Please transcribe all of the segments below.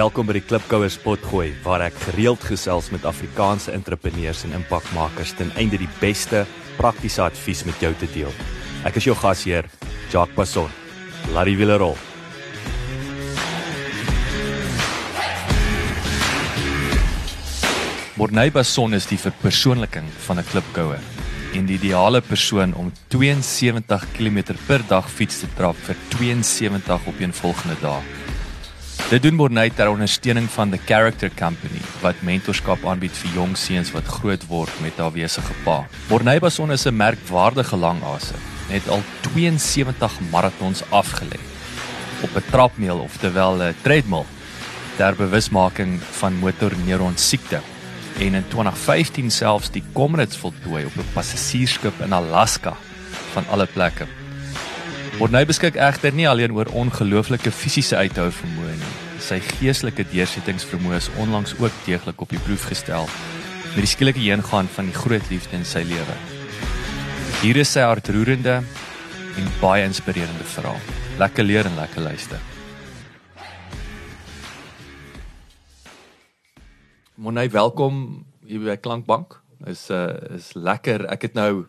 Welkom by die Klipkouers potgooi waar ek gereeld gesels met Afrikaanse entrepreneurs en impakmakers ten einde die beste praktiese advies met jou te deel. Ek is jou gasheer, Jacques Passon. Wiele rol. Morney Passon is die verpersoonliking van 'n klipkouer en die ideale persoon om 72 km per dag fiets te trap vir 72 op een volgende dag. Dit doen Morney ter ondersteuning van the Character Company wat mentorskap aanbied vir jong seuns wat groot word met haar wesige pa. Morney Passon is 'n merkwaardige langase, het al 72 marathons afgelê op 'n trapmeel of terwyl 'n treadmill ter bewusmaking van motorneuron siekte en in 2015 selfs die Comrades voltooi op 'n passasiersskip in Alaska van alle plekke. Morney beskik egter nie alleen oor ongelooflike fisiese uithou vermoë nie. Sy geestelike deursettingsvermoë is onlangs ook deeglik op die proef gestel met die skielike heengaan van die groot liefde in sy lewe. Hier is sy hartroerende en baie inspirerende verhaal. Lekker leer en lekker luister. Monay, welkom hier by Klankbank. Is uh is lekker. Ek het nou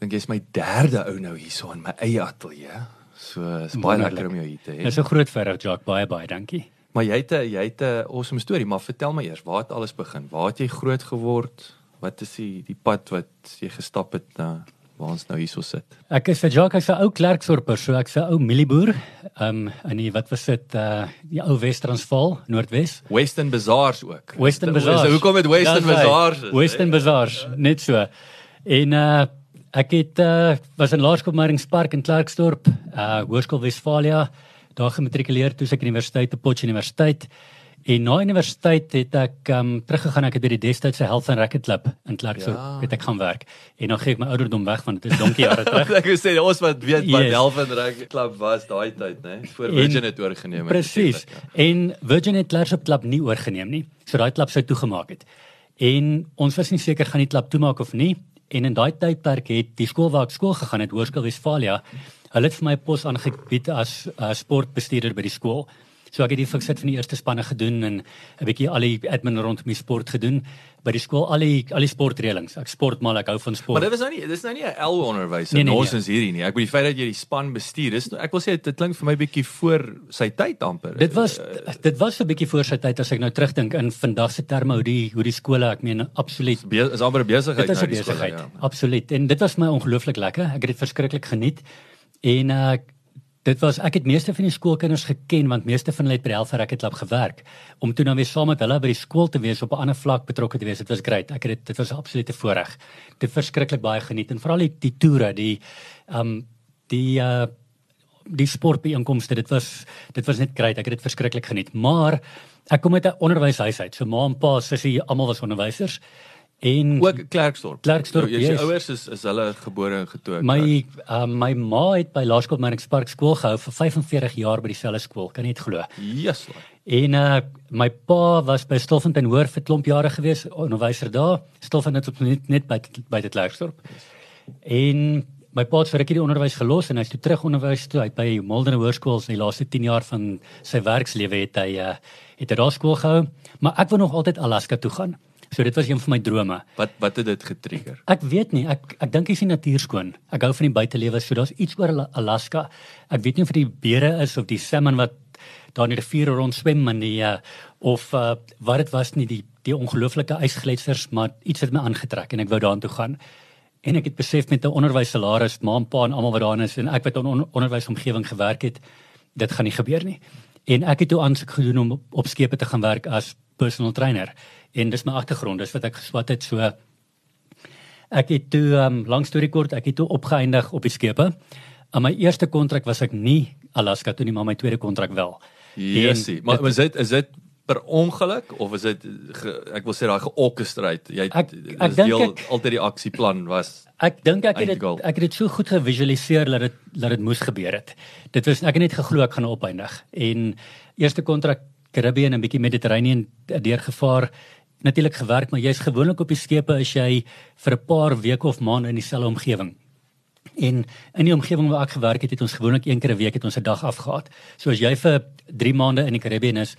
dink jy's my derde ou nou hierso in my eie ateljee. So is baie Wonderlik. lekker om jou hier te hê. Dis 'n groot verhoog, Jacques, baie baie dankie. Maar jy het 'n jy het 'n awesome storie, maar vertel my eers, waar het alles begin? Waar het jy groot geword? Wat is die die pad wat jy gestap het na waar ons nou hierso sit? Ek is vir Jacques, ek's 'n ou Klerksdorper, so ek's 'n ou mielieboer. Um in die wat was dit uh die ou Wes-Transvaal, Noordwes. Western Bazaars ook. Western Is- is- Bazaars. Hoekom het Western Dis hy. Bazaars? is, Western? Bazaars, net so. En uh ek het uh was in Laerskool Maringspark in Klerksdorp, uh Hoërskool Wesfalia, daar gematrikuleer toe ek universiteit op Potch Universiteit. En na universiteit het ek um teruggegaan ek het by die destydse Health and Racquet Club in Klerksdorp Ja. het ek gaan werk. En dan gee ek my ouderdom weg want dit is donkie jare terug. Ek wou sê ons wat weet wat Yes. Delvin Rugby Club was daai tyd, né? Voor En- Virgin het oorgeneem het. Presies. ja. En Virgin het Klerksdorp klub nie oorgeneem nie. So daai klub sou toegemaak het. En ons was nie seker gaan die klub toemaak of nie. En in daai tydperk het die skool waar ek skool gegaan het, Hoërskool Wesfalia, hulle het vir my pos aangebied as uh, sportbestuurder by die skool. So ek het die fiksit van die eerste spanne gedoen en 'n bietjie al die admin rondom die sport gedoen by die skool, al die al die sportreëlings. Ek sport mal, ek hou van sport. Maar dit was nou nie dis nou nie 'n L onderwyser Nee, nee, nee. nonsens hierdie nie. Ek bedoel die feit dat jy die span bestuur, dis ek wil sê dit klink vir my bietjie voor sy tyd amper. Dit was Eh, dit was 'n bietjie voor sy tyd as ek nou terugdink in vandag se terme hoe die hoe die skole, ek meen absoluut be, is amper 'n besigheid Dit is 'n besigheid. ja. Absoluut. En dit was my ongelooflik lekker. Ek het dit verskriklik geniet. En uh dit was ek het meeste van die skoolkinders geken want meeste van hulle het by die Health Racket Club gewerk om toe dan weer saam met hulle by die skool te wees op 'n ander vlak betrokke te wees. Dit was great. Ek het dit dit was 'n absolute voorreg. Dit verskriklik baie geniet en veral die die toere, die um die uh die sportbyeenkomste dit was dit was net great ek het dit verskriklik geniet maar ek kom uit 'n onderwyshuis uit so ma en pa sussie almal was onderwysers en Ook Klerksdorp. Klerksdorp, Jou, yes. ouers is is hulle gebore en getoe. my uh, my ma het by Laerskool Maringspark skool gehou vir 45 jaar by dieselfde skool kan jy dit glo Jesus. en uh, my pa was by Stilfontein Hoër vir klomp jare gewees onderwyser daar Stilfontein het op net net by by dit Klerksdorp En my pa het vir rukkie die onderwys gelos en hy's toe terug onderwys toe. Hy het by Milderen Hoërskool in die laaste 10 jaar van sy werkslewe het hy uh, het hy daar skool gehou, maar ek wou nog altyd Alaska toe gaan. So dit was een van my drome. Wat wat het dit getrigger? Ek weet nie, ek ek dink is die natuur skoon. Ek hou van die buitelewe, so daar's iets oor Ala- Alaska. Ek weet nie of dit die beere is of die salmon wat daar in die riviere rond swem en die uh, of uh, wat dit was nie die die ongelooflike ysgletsers, maar iets het my aangetrek en ek wou daartoe gaan. En ek het besef met 'n onderwyssalaris, ma en pa en almal wat daar is en ek wat in 'n on onderwysomgewing gewerk het, dit gaan nie gebeur nie. En ek het toe aansoek gedoen om op, op skepe te gaan werk as personal trainer. En dis my agtergrond, dis wat ek geswat het so Ek het toe um, lang storie kort, ek het toe opgeëindig op die skepe. Aan my eerste kontrak was ek nie Alaska toe nie, maar my tweede kontrak wel. Jessie. Maar is dit is dit per ongeluk of is dit ge, ek wil sê daai georkestreer. Jy Ek- ek deel ek- altyd die aksieplan was. Ek dink ek het dit ek het dit so goed gevisualiseer dat dit dat dit moes gebeur het. Dit was ek het net geglo ek gaan opeindig. En eerste kontrak Caribbean en 'n bietjie Mediterranean deurgevaar. Natuurlik gewerk, maar jy's gewoonlik op die skepe as jy vir 'n paar weke of maande in dieselfde omgewing. En in die omgewing waar ek gewerk het, het ons gewoonlik een keer 'n week het ons 'n dag afgehad. So as jy vir 3 maande in die Karibië is,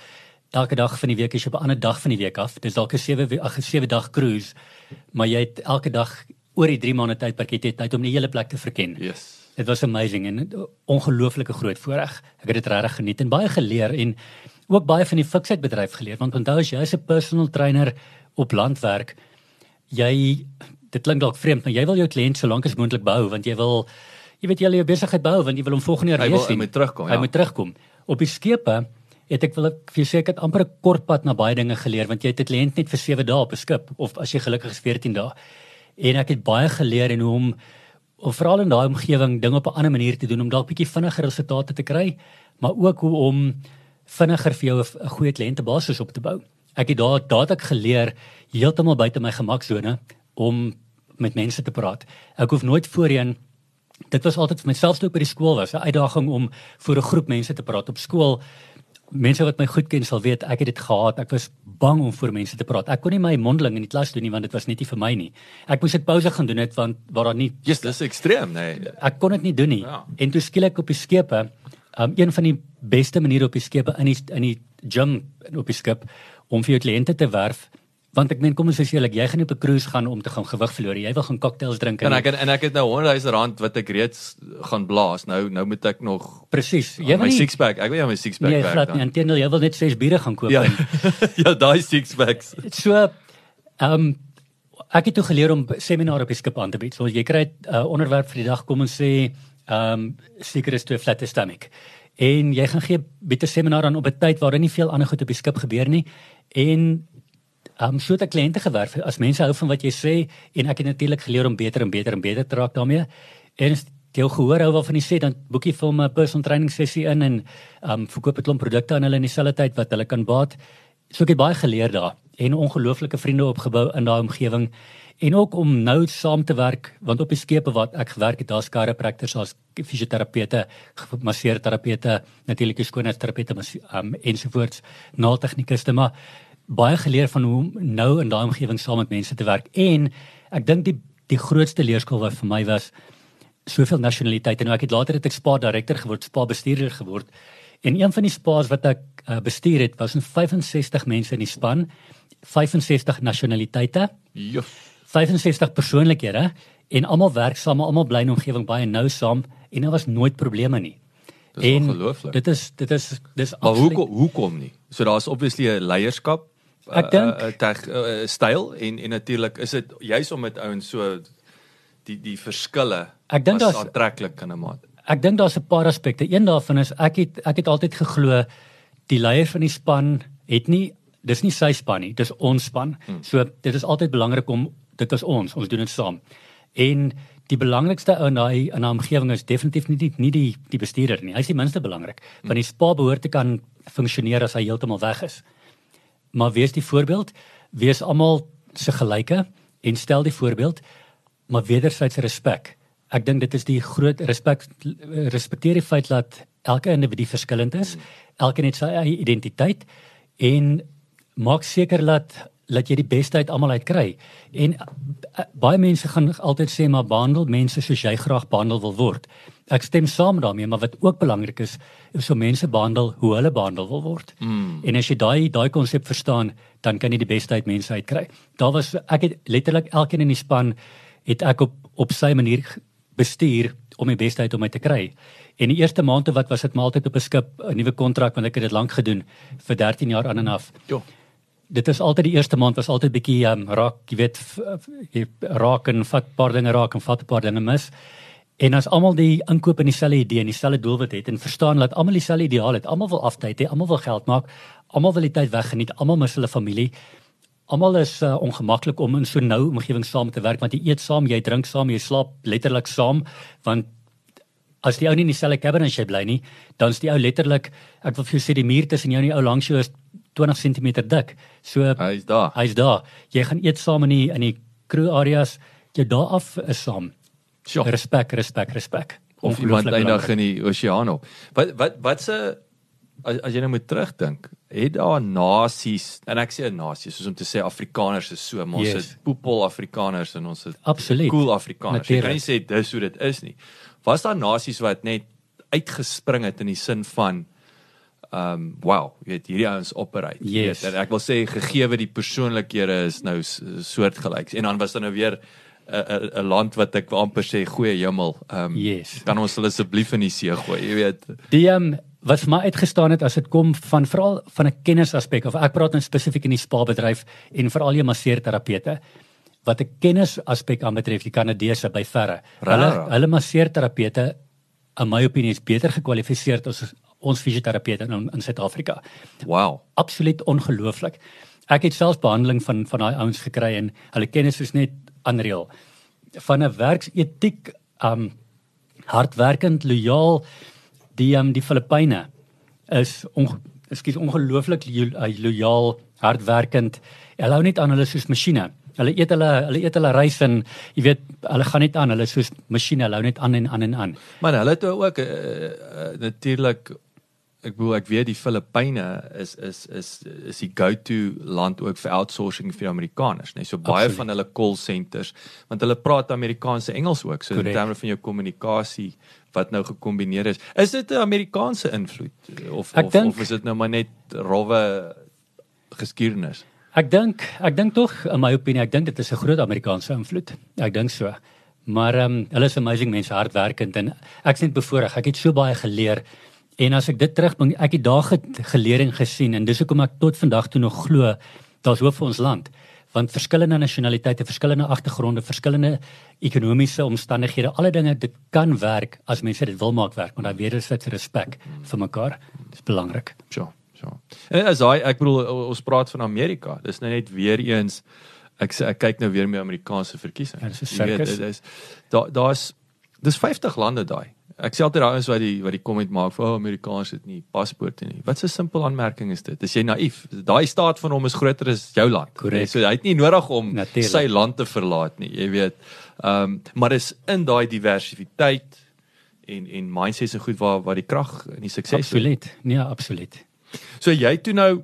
elke dag van die week is jy op 'n ander dag van die week af. Dis dalk 'n 7 ag 'n 7 dag cruise, maar jy het elke dag oor die 3 maande tydperk het jy tyd om die hele plek te verken. Yes. Dit was amazing en ongelooflike groot voorreg. Ek het dit regtig geniet en baie geleer en ook baie van die fiksheid bedryf geleer want onthou as jy as 'n personal trainer op landwerk, jy dit klink dalk vreemd, maar jy wil jou kliënt so lank as moontlik behou want jy wil jy weet jy wil jou besigheid behou want jy wil hom volgende jaar weer sien. Hy moet terugkom, ja. Hy moet terugkom. Op die skepe het ek wil ek vir seker het amper 'n kort pad na baie dinge geleer want jy het 'n kliënt net vir 7 dae op 'n skip of as jy gelukkig is 14 dae. En ek het baie geleer en hoe om of veral in daai omgewing dinge op 'n ander manier te doen om dalk bietjie vinniger resultate te kry, maar ook hoe om vinniger vir jou 'n goeie kliëntebasis op te bou. Ek het daar daad ek geleer heeltemal buite my gemaksone om met mense te praat. Ek hoef nooit voorheen dit was altyd vir myself toe ek by die skool was, 'n uitdaging om voor 'n groep mense te praat op skool mense wat my goed ken sal weet ek het dit gehad. Ek was bang om voor mense te praat. Ek kon nie my mondeling in die klas doen nie want dit was net nie vir my nie. Ek moes dit pouse gaan doen het want waar daar nie Just dis ekstreem, nee. Ek kon dit nie doen nie. Ja. En toe skielik op die skepe, um, een van die beste maniere op die skepe in die in die gym op die skip om vir jou kliënte te werf want ek meen kom ons sê eerlik jy gaan op 'n cruise gaan om te gaan gewig verloor. Jy wil gaan cocktails drink en ek en, en ek het nou 100 000 rand wat ek reeds gaan blaas. Nou nou moet ek nog presies jy wil my six pack ek wil ja my six pack nee, werk dan. Nee jy wil net 6 biere gaan koop ja, ja daai six packs so ehm um, ek het toe geleer om seminare op die skip aan te bied. So jy kry 'n uh, onderwerp vir die dag. Kom ons sê ehm um, seker is toe 'n flat stomach en jy gaan gee bietjie seminar aan op 'n tyd waar daar nie veel ander goed op die skip gebeur nie en Ehm um, so het ek kliënte gewerf. As mense hou van wat jy sê en ek het natuurlik geleer om beter en beter en beter te raak daarmee. En jy gehoor hou waarvan jy sê dan boekie vir 'n personal training sessie in en ehm um, verkoop 'n klomp produkte aan hulle in dieselfde tyd wat hulle kan baat. So ek het baie geleer daar en ongelooflike vriende opgebou in daai omgewing en ook om nou saam te werk want op die skepe wat ek gewerk het daar's chiropractors as fisioterapeute, masseerterapeute, natuurlik skoonheidsterapeute, um, ensovoorts, naaldtegnikuste maar baie geleer van hoe nou in daai omgewing saam met mense te werk. En ek dink die die grootste leerskool wat vir my was soveel nasionaliteite nou ek het later het ek spa direkteur geword spa bestuurder geword. En een van die spas wat ek uh, bestuur het was 'n 65 mense in die span 65 nasionaliteite ja 65 persoonlikhede en almal werk saam almal bly in 'n omgewing baie nou saam en daar was nooit probleme nie Dis ongelooflik. Dit is dit is dis Maar hoekom hoekom nie? So daar's obviously 'n leierskap Ek dink 'n uh, teg uh, styl en en natuurlik is dit juis om met ouens so die die verskille ek dink daar's aantreklik in 'n mate. Ek dink daar's 'n paar aspekte. Een daarvan is ek het ek het altyd geglo die leier van die span het nie dis nie sy span nie, dis ons span. Hmm. So dit is altyd belangrik om dit is ons, ons doen dit saam. En die belangrikste ou in daai in 'n omgewing is definitief nie die nie die die bestuurder nie. Hy is die minste belangrik. Want die spa behoort te kan funksioneer as hy heeltemal weg is maar wees die voorbeeld, wees almal se gelyke en stel die voorbeeld, maar wederzijds respek. Ek dink dit is die groot respek respekteer die feit dat elke individu verskillend is, elkeen het sy eie identiteit en maak seker dat dat jy die beste uit almal uit kry. En uh, baie mense gaan altyd sê maar behandel mense soos jy graag behandel wil word. Ek stem saam daarmee, maar wat ook belangrik is, is om mense behandel hoe hulle behandel wil word. Mm. En as jy daai daai konsep verstaan, dan kan jy die beste uit mense uitkry. Daar was ek het letterlik elkeen in die span het ek op op sy manier bestuur om die beste uit hom uit te kry. En die eerste maande wat was dit maar altyd op 'n skip, 'n nuwe kontrak want ek het dit lank gedoen vir 13 jaar aan en af. Ja. Dit is altyd die eerste maand was altyd bietjie um, raak, jy weet, jy raak en vat paar dinge raak en vat 'n paar dinge mis. En as almal die inkoop in dieselfde idee en dieselfde doelwit het en verstaan dat almal dieselfde ideaal het, almal wil aftyd hê, almal wil geld maak, almal wil die tyd weggeniet, almal mis hulle familie. Almal is uh, ongemaklik om in so 'n nou omgewing saam te werk want jy eet saam, jy drink saam, jy slaap letterlik saam want as die ou nie in dieselfde cabin as jy bly nie, dan is die ou letterlik ek wil vir jou sê die muur tussen jou en die ou langs jou is 20 cm dik. So hy's daar. Hy's daar. Jy gaan eet saam in die in die crew areas, jy daar af is saam. Sure. Respek, respek, respek. Of iemand eindig in die oseaan op. Wat wat wat se as, as jy nou moet terugdink, het daar nasies en ek sê 'n nasie soos om te sê Afrikaners is so, maar ons Yes. het poepel Afrikaners en ons het Absoluut. cool Afrikaners. Jy kan Natuurlijk. nie sê dis hoe dit is nie. Was daar nasies wat net uitgespring het in die sin van um, wow, jy weet hierdie ouens operate. Yes. weet, en ek wil sê gegeewe die persoonlikhede is nou s- soortgelyk. En dan was daar nou weer 'n 'n land wat ek amper sê goeie hemel. Um, Yes. kan ons hulle asseblief in die see gooi, jy weet. Die um, wat vir my uitgestaan het as dit kom van veral van 'n kennisaspek of ek praat nou spesifiek in die spa bedryf en veral jou masseerterapeute wat 'n kennisaspek aanbetref die Kanadese by verre. Hulle hulle masseerterapeute in my opinie is beter gekwalifiseer as ons fisioterapeute in in Suid-Afrika. Wow. Absoluut ongelooflik. Ek het selfs behandeling van van daai ouens gekry en hulle kennis is net unreal. Van 'n werksetiek um hardwerkend, lojaal die um die Filippyne is on, ekskuus ongelooflik lo- uh, lojaal, hardwerkend. Hulle hou net aan hulle soos masjiene. Hulle eet hulle hulle eet hulle rys en jy weet hulle gaan net aan, hulle is soos masjiene, hulle hou net aan en aan en aan. Maar hulle het ook uh, uh, natuurlik ek bedoel ek weet die Filippyne is is is is die go-to land ook vir outsourcing vir Amerikaners, nee. So baie Absoluut. van hulle call centers, want hulle praat Amerikaanse Engels ook. So in Correct. terme van jou kommunikasie wat nou gekombineer is. Is dit 'n Amerikaanse invloed of Ek of, dink- of is dit nou maar net rowwe geskiedenis? Ek dink ek dink tog in my opinie ek dink dit is 'n groot Amerikaanse invloed. Ek dink so. Maar ehm um, hulle is amazing mense, hardwerkend en ek sien bevoorreg. Ek het so baie geleer en as ek dit terugbring, ek het daar ge- geleer en gesien en dis hoekom ek tot vandag toe nog glo daar's hoop vir ons land. Want verskillende nasionaliteite, verskillende agtergronde, verskillende ekonomiese omstandighede, alle dinge dit kan werk as mense dit wil maak werk, maar daai wederwysige respek vir mekaar is belangrik. So, so. En as hy ek bedoel ons praat van Amerika. Dis nou net weer eens ek ek kyk nou weer met Amerikaanse verkiesings. Ja, dis 'n Jy weet, dit is daar daar's dis 50 lande daai. Ek sê altyd daai is wat die wat die comment maak vir oh, Amerikaners het nie paspoorte nie. Wat 'n simpel aanmerking is dit? Is jy naïef? Daai staat van hom is groter as jou land. Korrek. So hy het nie nodig om Natuurlijk. sy land te verlaat nie, jy weet. Ehm um, maar dis in daai diversiteit en en mindsets en goed waar waar die krag en die sukses lê. Absoluut. Nee, absoluut. So jy toe nou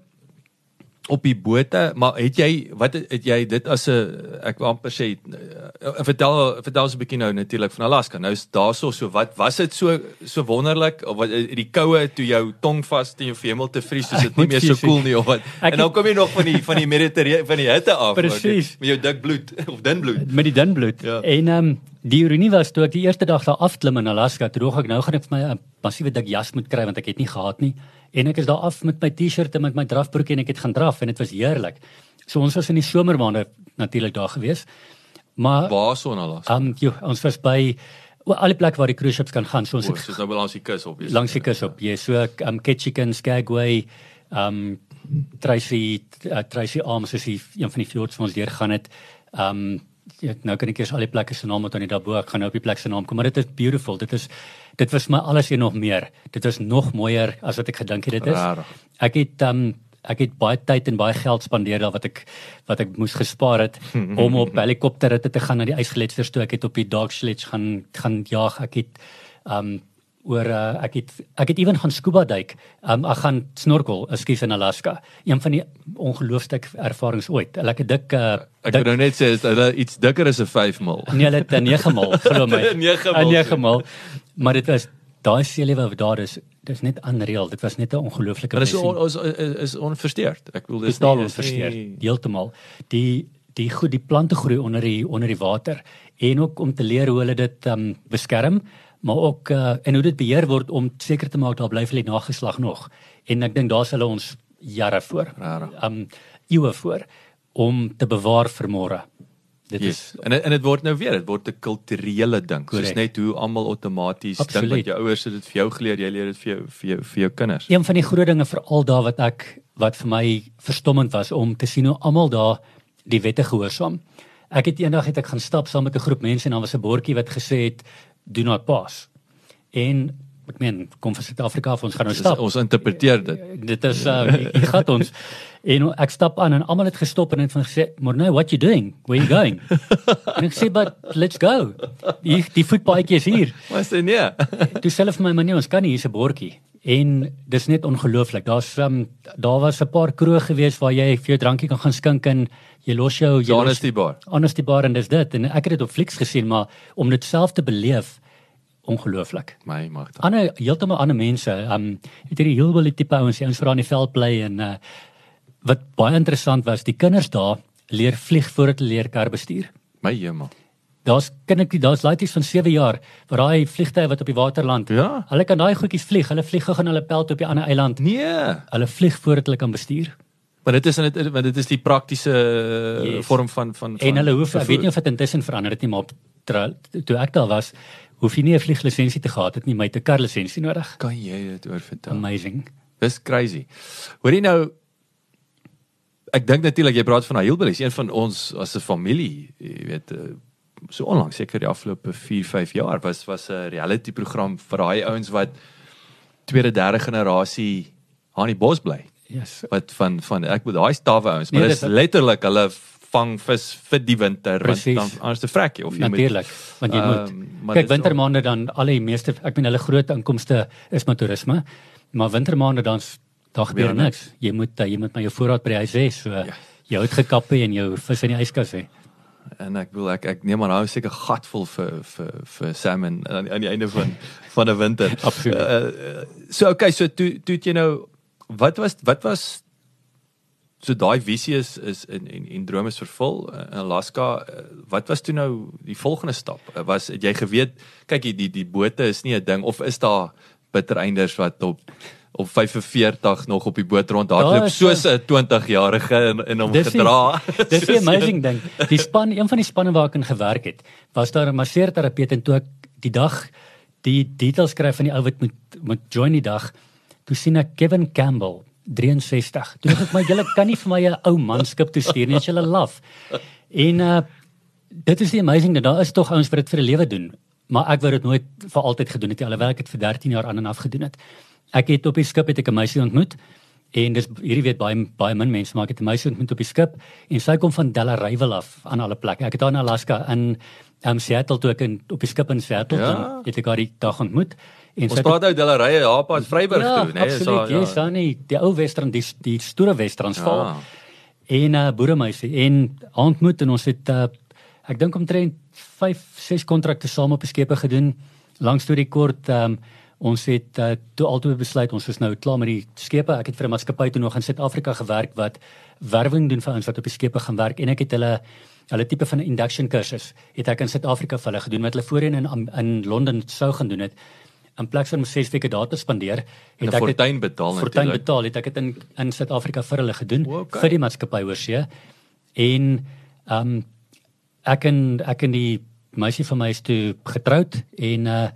op die bote, maar het jy wat het, het jy dit as 'n ek wil amper sê uh, vertel vertel ons 'n bietjie nou natuurlik van Alaska. Nou is daarso so wat was dit so so wonderlik of wat eh, die koue toe jou tong vas teen jou hemel te vries soos dit nie meer so cool nie of wat. ek En dan kom jy nog van die van die Mediterrane van die hitte af. Presies. Met jou dik bloed of dun bloed. met die dunbloed. Ja. En ehm um, die ironie was toe ek die eerste dag daar afklim in Alaska, toe dog ek nou gaan ek vir my 'n massiewe dik jas moet kry want ek het nie gehad nie. En ek is daar af met my T-shirt en met my drafbroek en ek het gaan draf en dit was heerlik. So ons was in die somermaande natuurlik daar gewees. Maar Waar son Alaska? ehm um, jo, ons was by wel, alle plekke waar die cruise ships kan gaan. So ons O, het soos nou langs die kus op. langs die kus op. Jy so um Ketchikan, Skagway, um Tracy uh, Tracy Arms is die, een van die fjords wat ons deur gaan het. Um ja, nou kan ek eers al die plekke se name onthou nie daarbo. Ek gaan nou op die plek se naam kom, maar dit is beautiful. Dit is dit was my alles en nog meer. Dit was nog mooier as wat ek gedink het dit is. Rarig. Ek het um ek het baie tyd en baie geld spandeer daar wat ek wat ek moes gespaar het om op helikopterritte te gaan na die ysgletsers toe. Ek het op die dark sledge gaan gaan jaag. Ek het um oor uh, ek het ek het ewen gaan scuba duik. Um ek gaan snorkel, ekskuus in Alaska. Een van die ongelooflike ervarings ooit. 'n Lekker dik uh, Ek wil nou net sê is hulle iets dikker as 'n 5 mil. Nee, hulle het 'n 9 mal, glo my. 'n 9 'n mal. 9 mal. Maar dit was daai seelewe wat daar is. Dit is net unreal. Dit was net 'n ongelooflike dis visie. on, is, is is onversteurd. Ek bedoel dis totaal dis onversteurd nie- heeltemal die die goed die plante groei onder die onder die water en ook om te leer hoe hulle dit um, beskerm maar ook uh, en hoe dit beheer word om seker te maak daar bly vir die nageslag nog en ek dink daar's hulle ons jare voor Rarig. um eeue voor om te bewaar vir môre dit Yes. is En en dit word nou weer, dit word 'n kulturele ding. Soos Correct. net hoe almal outomaties dink wat jou ouers het dit vir jou geleer, jy leer dit vir jou vir jou vir jou kinders. een van die groot dinge veral daar wat ek wat vir my verstommend was om te sien hoe almal daar die wette gehoorsaam. Ek het eendag het ek gaan stap saam met 'n groep mense en daar was 'n bordjie wat gesê het do not pass. En ek meen kom van Suid-Afrika af ons gaan nou Dis, stap. ons interpreteer dit. Dit is uh, hier gaan ons en ek stap aan en almal het gestop en het van gesê, "Maar nou, what you doing? Where you going?" en ek sê, "But let's go." Die die voetpaadjie is hier. Maar sê nee. Toe self my man, nee, ons kan nie hier's 'n bordjie. En dis net ongelooflik. Daar's um, daar was 'n paar kroë gewees waar jy vir jou drankie kan gaan skink en jy los jou jy Honesty bar. Honesty bar en dis dit. En ek het dit op Flix gesien, maar om dit self te beleef ongelooflik. My magte. Ander heeltemal ander mense. Um het hierdie hillbilly tipe ouens, die ouens wat daar in die veld bly en uh wat baie interessant was, die kinders daar leer vlieg voordat hulle leer kar bestuur. My hemel. Daar's kindertjie, daar's laities van 7 jaar wat daai vliegtye wat op die water land. Ja. Hulle kan daai goedjies vlieg. Hulle vlieg gou gaan hulle pelt op die ander eiland. Nee. Hulle vlieg voordat hulle kan bestuur. Maar dit is dit want dit is die praktiese yes. Vorm van van van En hulle hoef ek vervoer. weet nie of dit intussen verander het nie, maar op toe ek daar was, hoef jy nie 'n vlieglisensie te gehad het nie, maar jy het 'n karlisensie nodig. kan jy dit oor vertel? Amazing. Dis crazy. Hoor jy nou ek dink natuurlik jy praat van Hillbillies, een van ons as 'n familie, jy weet eh, so onlangs seker die afgelope 4, 5 jaar was was 'n reality program vir daai ouens wat tweede, derde generasie aan die bos bly. Yes. Wat van van ek bedoel daai stawwe ouens, maar Nee, dis dis- letterlik hulle vang vis vir die winter Precies. want dan anders te vrek jy of jy Natuurlik, want jy moet Ehm, maar kyk dis wintermaande dan al die meeste ek meen hulle groot inkomste is maar toerisme, maar wintermaande dan daar gebeur Gebeur niks. Jy moet uh, jy moet maar jou voorraad by die huis hê, so Ja. jy hout gekap hê en jou vis in die yskas hê. en ek wil ek ek neem maar nou seker gatvol vir vir vir salmon aan, aan die einde van van 'n winter. Absoluut. Uh, so okay, so toe toe het jy nou wat was wat was so daai visie is is in en en drome is vervul uh, in Alaska. Uh, wat was toe nou die volgende stap? Uh, was het jy geweet kyk die die, die bote is nie 'n ding of is daar bittereinders wat op op 45 nog op die boot rondhardloop Daar is, soos 'n 20-jarige in in hom Dis die- gedra. Dis 'n amazing ding. Die span, een van die spanne waar ek in gewerk het, was daar 'n masseerterapeut en toe ek die dag die details skryf van die ou wat moet moet join die dag, toe sien ek Kevin Campbell 63. Toe dink ek maar julle kan nie vir my 'n ou manskap toe stuur nie as julle laf. En uh dit is die amazing ding. Daar is tog ouens wat dit vir 'n lewe doen, maar ek wou dit nooit vir altyd gedoen het nie. Alhoewel ek dit vir 13 jaar aan en af gedoen het. Ek het op die skip het ek 'n meisie ontmoet en dis hierdie weet baie baie min mense maar ek het 'n meisie ontmoet op die skip en sy kom van Delaware af aan alle plekke. Ek het haar in Alaska in um, Seattle toe ek in, op die skip in Seattle Ja. dan het ek haar die dag ontmoet. En Ons praat nou Delareye Hapa Vryburg ja, toe, né? Nee, absoluut. Ja, ja. nie die ou Western die die stoere Westtransvaal. Ja. En 'n uh, boeremeisie en ontmoet en ons het uh, ek dink omtrent 5 6 kontrakte saam op die skepe gedoen. Langs storie kort um, ons het uh, toe altoe besluit ons is nou klaar met die skepe. Ek het vir 'n maatskappy toe nog in Suid-Afrika gewerk wat werwing doen vir ouens wat op die skepe gaan werk en ek het hulle hulle tipe van induction kursus het ek in Suid-Afrika vir hulle gedoen wat hulle voorheen in in Londen sou gaan doen het. In plaas van om 6 weke daar te spandeer, En het ek fortuin betaal fortuin natuurlik. betaal het ek dit in in Suid-Afrika vir hulle gedoen Okay. vir die maatskappy oorsee. En ehm um, ek en ek en die meisie van my is toe getroud en uh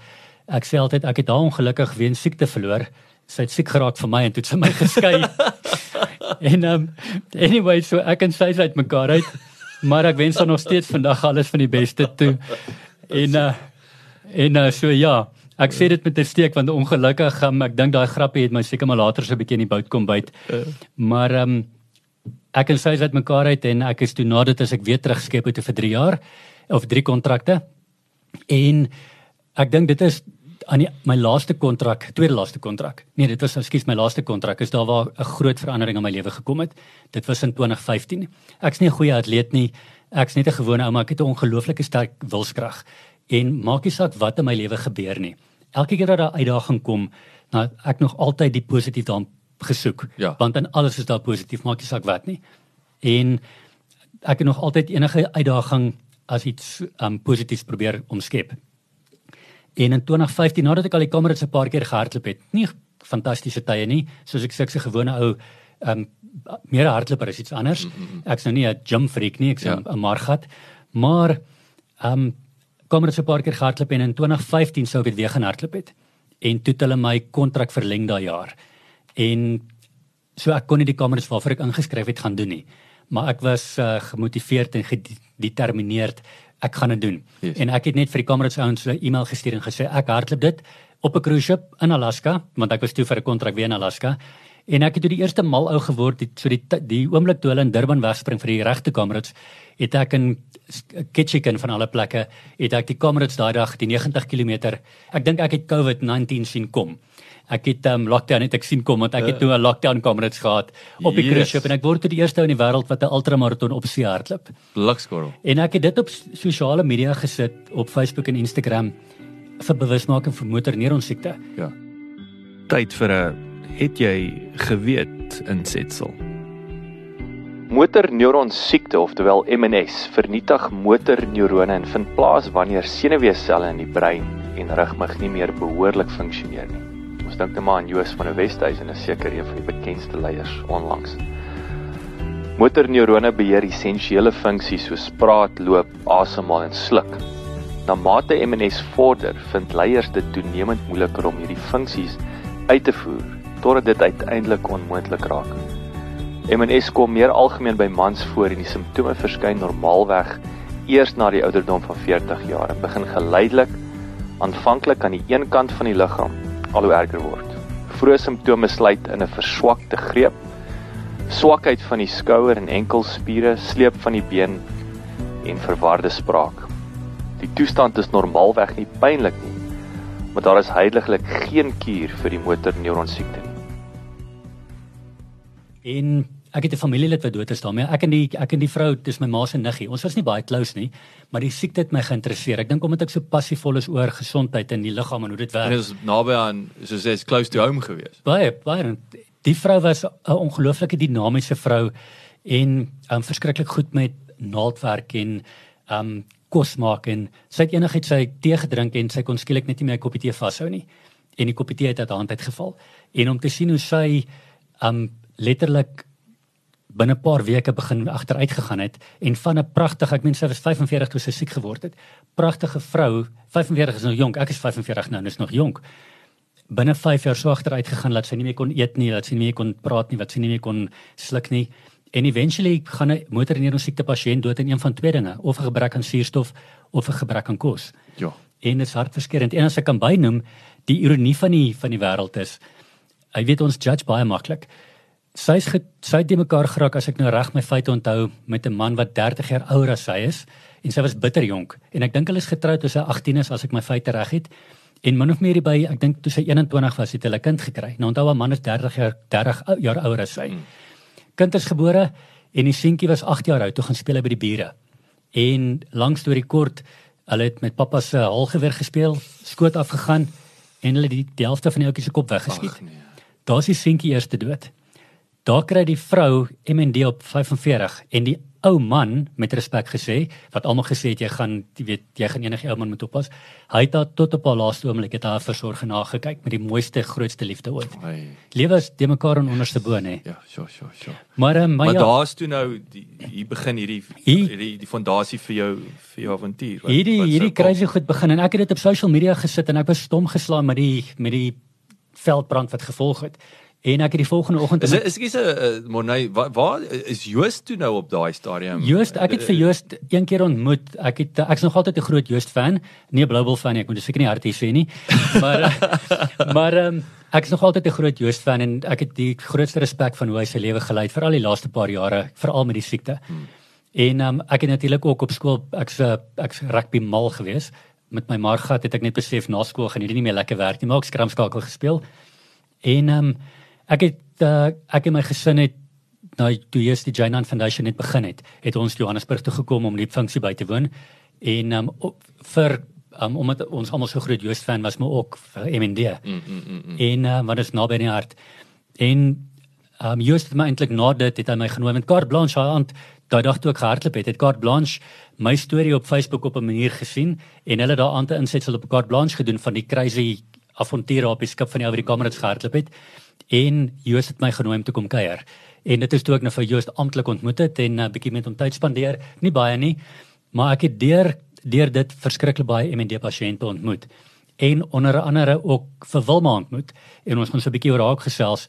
ek sê altyd ek het haar ongelukkig weens siekte verloor. Sy het siek geraak vir my en toe het sy my geskei. en ehm um, anyway, so ek en sy is uit mekaar uit. Maar ek wens haar nog steeds vandag alles van die beste toe. En uh en uh, so ja, ek sê dit met 'n steek want ongelukkig um, ek dink daai grappie het my seker maar later so 'n bietjie in die bout kom byt. Maar ehm um, ek en sy uit mekaar uit en ek is toe na dit as ek weer terugskep het vir 3 jaar of 3 kontrakte. En ek dink dit is aan die, my laaste kontrak, tweede laaste kontrak. Nee, dit was ekskuus my laaste kontrak. Is daar waar 'n groot verandering in my lewe gekom het. Dit was in 2015. Ek's nie 'n goeie atleet nie. Ek's net 'n gewone ou, maar ek het 'n ongelooflike sterk wilskrag. En maak nie saak wat in my lewe gebeur nie. Elke keer dat daar 'n uitdaging kom, nou ek nog altyd die positief daarin gesoek. Ja. Want in alles is daar positief, maak nie saak wat nie. En ek het nog altyd enige uitdaging as iets um positiefs probeer omskep. En in 2015 nadat ek al die Kamerads 'n paar keer gehardloop het, nie fantastiese tye nie, soos ek 'n gewone ou um meer 'n hardloper as iets anders. Ek's nou nie 'n gym freak nie, ek's 'n ja. margat. Maar um Kamerads 'n paar keer gehardloop en in 2015 sou ek weer gaan hardloop het. En toe het hulle my kontrak verleng daai jaar. En so ek kon nie die kameras waarvoor ek ingeskryf het gaan doen nie. Maar ek was uh, gemotiveerd en gedetermineerd ek gaan dit doen. Yes. En ek het net vir die kameras ouens 'n e-mail gestuur en gesê ek hardloop dit op 'n cruise ship in Alaska want ek was toe vir 'n kontrak weer in Alaska En ek het toe die eerste mal ou geword, die, so die die oomblik toe hulle in Durban wegspring vir die regte Comrades, het ek in Ketchikan van alle plekke, het ek die Comrades daai dag die 90 km. Ek dink ek het COVID-19 sien kom. Ek het um, lockdown het ek sien kom want ek het toe 'n lockdown Comrades gehad op die yes. cruise ship en ek word toe die eerste ou in die wêreld wat 'n ultramaraton op see hardloop. Blikskorrel. En ek het dit op sosiale media gesit op Facebook en Instagram vir bewusmaking vir motorneuron siekte. Ja. Tyd vir 'n het jy geweet insetsel. Motorneuron siekte, oftewel MNS, vernietig motorneurone en vind plaas wanneer senuweeselle in die brein en rugmag nie meer behoorlik funksioneer nie. Ons dink net maar aan Joos van die Wesduisen, 'n seker een van die bekendste leiers onlangs. Motorneurone beheer essensiële funksies soos praat, loop, asemhaal en sluk. Na mate MNS vorder, vind leiers dit toenemend moeiliker om hierdie funksies uit te voer totdat dit uiteindelik onmoontlik raak. MNS kom meer algemeen by mans voor en die simptome verskyn normaalweg eers na die ouderdom van 40 jaar en begin geleidelik aanvanklik aan die een kant van die liggaam al hoe erger word. Vroeë simptome sluit in 'n verswakte greep, swakheid van die skouer en enkelspiere, sleep van die been en verwarde spraak. Die toestand is normaalweg nie pynlik nie, maar daar is heidaglik geen kuur vir die motorneuron siekte nie. En ek het 'n familielid wat dood is daarmee. Ek en die ek en die vrou, dis my ma se niggie. Ons was nie baie close nie, maar die siekte het my geïnteresseer. Ek dink omdat ek so passievol is oor gesondheid in die liggaam en hoe dit werk. En is naby aan soos sê, close to home gewees. Baie, baie. Die vrou was 'n ongelooflike dinamiese vrou en um, verskriklik goed met naaldwerk en um kos maak en sy het enigiets sy tee gedrink en sy kon skielik net nie meer 'n koppie tee vashou nie. En die koppie tee het uit haar hand uitgeval. En om te sien hoe sy um letterlik binne 'n paar weke begin agteruit gegaan het en van 'n pragtige, ek meen sy was 45 toe sy siek geword het. Pragtige vrou, 45 is nog jonk, ek is 45 nou, dis nog jonk. Binne 5 jaar so agteruit gegaan dat sy nie meer kon eet nie, dat sy nie meer kon praat nie, wat sy nie meer kon sluk nie. En eventually gaan 'n motorneuron siekte pasiënt dood in een van twee dinge, of 'n gebrek aan suurstof of 'n gebrek aan kos. Ja. En dit is hartverskeurende. En as ek kan bynoem, die ironie van die van die wêreld is, hy weet ons judge baie maklik sy's sy het mekaar geraak as ek nou reg my feite onthou met 'n man wat 30 jaar ouer as sy is en sy was bitter jonk. En ek dink hulle is getroud toe sy 18 is as ek my feite reg het. En min of meer by ek dink toe sy 21 was het hulle kind gekry. Nou onthou 'n man is 30 jaar 30 jaar ouer as sy. Hmm. kind is gebore en die seentjie was 8 jaar oud toe gaan speel by die bure. En langs deur die kort hulle het met pappa se halgeweer gespeel skoot afgegaan en hulle die, die helfte van die ouetjie se kop weggeskiet. Nee. daar's die seentjie eers te dood Daar kry die vrou MND op 45 en die ou man met respek gesê wat almal gesê het jy gaan jy weet jy gaan enige ou man moet oppas. Hy het daar tot op haar laaste oomblik het haar versorg en nagekyk met die mooiste grootste liefde ooit. Lewe is de mekaar en onderste bo nê. Ja, so so so. Maar um, maar ja, daar's toe nou die hier begin hierdie hierdie die fondasie vir jou vir jou avontuur. Hierdie hierdie crazy goed begin en ek het dit op social media gesit en ek was stom geslaan met die met die veldbrand wat gevolg het. En ek het die volgende oggend Is ek is 'n uh, Morney waar, waar is Joost toe nou op daai stadium? Joost, ek het vir Joost een keer ontmoet. Ek het ek's nog altyd 'n groot Joost fan. Nie 'n Bluebell fan nie, ek moet seker nie hard sê nie. Maar maar um, ek is nog altyd 'n groot Joost fan en ek het die grootste respek van hoe hy sy lewe gelei het veral die laaste paar jare, veral met die siekte. Hmm. En um, ek het natuurlik ook op skool ek's ek's rugby mal gewees. Met my margat het ek net besef na skool gaan hierdie nie meer lekker werk nie, maar ek skramskakel gespeel. En ehm um, Ek het uh, ek en my gesin het nou toe eers die Jainan Foundation net begin het, het ons Johannesburg toe gekom om die funksie by te woon en um, vir um, omdat ons almal so groot Joost fan was, maar ook vir MND. Mm, mm, mm, mm. En uh, wat is naby in die hart. En um, Joost het my eintlik na dit het hy my genooi met Carte Blanche aan daai dag toe ek gehardloop het, het Carte Blanche my storie op Facebook op 'n manier gesien en hulle daar aan te insetsel op Carte Blanche gedoen van die crazy avonture op die skip van die Afrikaners gehardloop het. En Joos het my genooi om te kom kuier. En dit is toe ek nou vir Joos amptelik ontmoet het en 'n uh, bietjie met hom tyd spandeer, nie baie nie, maar ek het deur deur dit verskriklik baie MND pasiënte ontmoet. En onder andere ook vir Wilma ontmoet. En ons het so 'n bietjie oor haar gesels.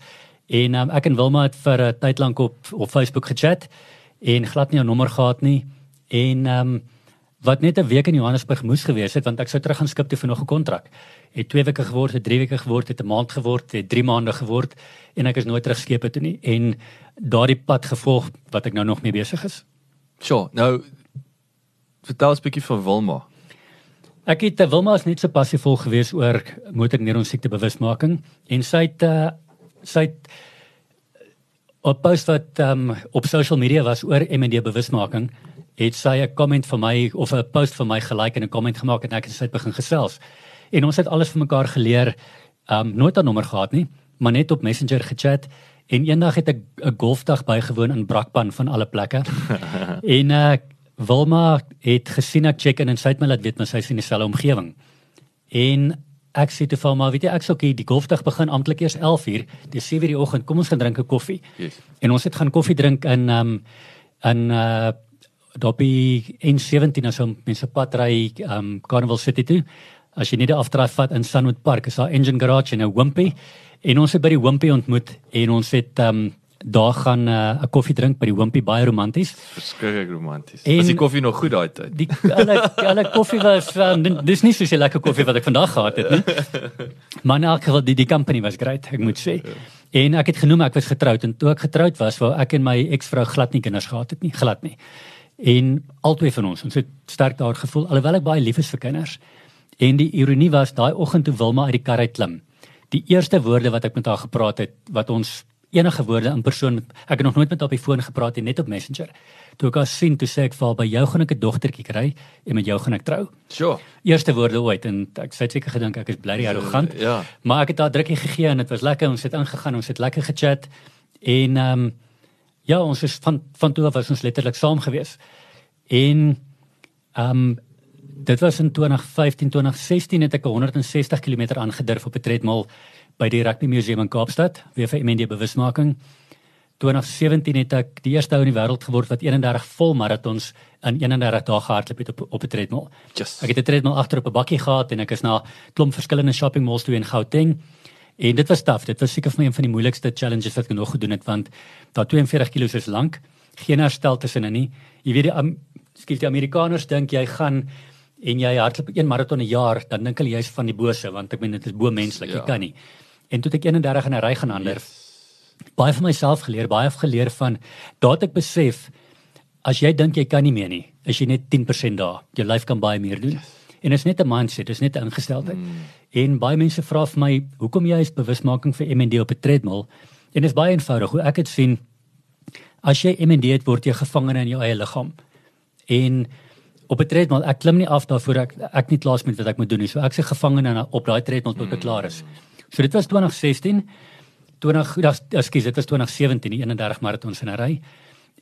En um, ek en Wilma het vir 'n tyd lank op op Facebook gechat en glad nie 'n nommer gehad nie. En um, wat net 'n week in Johannesburg moes gewees het want ek sou terug gaan skip toe vir nog 'n kontrak. Het 2 weke geword, het 3 weke geword, het 'n maand geword, het 3 maande geword en ek is nooit terug skepe toe nie en daardie pad gevolg wat ek nou nog mee besig is. Sjoe, nou vertel ons 'n bietjie van Wilma. Ek het Wilma is net so passievol gewees oor motorneuron siekte bewusmaking en sy het uh, sy het op post wat um, op social media was oor MND bewusmaking het sy 'n comment vir my of 'n post vir my gelike en 'n comment gemaak en ek het sy begin gesels. En ons het alles vir mekaar geleer. Um nooit 'n nommer gehad nie, maar net op Messenger gechat en eendag het ek 'n golfdag bygewoon in Brakpan van alle plekke. en uh Wilma het gesien ek check in en sy het my laat weet my sy is in dieselfde omgewing. En ek sê te vir my, weet jy, ek sou kyk die golfdag begin amptelik eers 11:00, dis 7:00 die oggend. Kom ons gaan drink 'n koffie. Yes. En ons het gaan koffie drink in um in uh dopie N17 as om mense pad ry um Carnival City toe. As jy nie die afdraai vat in Sunwood Park, is daar Engine Garage en 'n Wimpy. En ons het by die Wimpy ontmoet en ons het um daar gaan 'n uh, koffie drink by die Wimpy baie romanties. Verskriklik romanties. En- Was die koffie nog goed daai tyd? Die hulle hulle koffie was um, dis nie so 'n lekker koffie wat ek vandag gehad het nie. Maar in elk geval die die company was great, ek moet sê. En ek het genoem ek was getroud en toe ek getroud was, wou ek en my eksvrou glad nie kinders gehad het nie, glad nie. En albei van ons, ons het sterk daar gevoel alhoewel ek baie lief is vir kinders. En die ironie was daai oggend toe Wilma uit die kar uit klim. Die eerste woorde wat ek met haar gepraat het, wat ons enige woorde in persoon ek het nog nooit met haar op die foon gepraat nie, net op Messenger. Toe ek haar sien, toe sê ek vir haar by jou gaan ek 'n dogtertjie kry en met jou gaan ek trou. Sjoe. Eerste woorde ooit en ek sê seker gedink ek is bly arrogant. Ja. Maar ek het haar drukkie gegee en dit was lekker. Ons het ingegaan, ons het lekker gechat en ehm um, ja, ons is van van toe af was ons letterlik saam gewees. En ehm um, dit was in 2015, 2016 het ek 160 km aangedurf op 'n tredmil by die Rugby Museum in Kaapstad, weer vir MND bewusmaking. 2017 het ek die eerste ou in die wêreld geword wat 31 vol marathons in 31 dae gehardloop het op op 'n tredmil. Yes. Ek het 'n tredmil agter op 'n bakkie gehad en ek is na klomp verskillende shopping malls toe in Gauteng. En dit was taaf. Dit was seker vir my een van die moeilikste challenges wat ek nog gedoen het want daai 42 kg is lank. Geen herstel tussenin nie. Jy weet die um, skiel die Amerikaners dink jy gaan en jy hardloop een maraton 'n jaar, dan dink hulle jy's van die bose want ek meen dit is bo menslik, Ja. jy kan nie. En toe ek 31 in 'n ry gaan ander. Baie van myself geleer, baie geleer van daat ek besef as jy dink jy kan nie meer nie, is jy net 10% daar. Jou lyf kan baie meer doen. En dit is net 'n mindset, dit is net 'n ingesteldheid. Mm. En baie mense vra vir my, hoekom jy is bewusmaking vir MND op 'n treadmill? En dit is baie eenvoudig. Hoe ek dit sien, as jy MND het, word jy gevangene in jou eie liggaam. En op 'n treadmill, ek klim nie af daarvoor ek ek nie klaar is met wat ek moet doen nie. So ek se gevangene op daai treadmill tot ek klaar is. So dit was 2016. 20 das ekskuus, dit was 2017, die 31 maratons in 'n ry.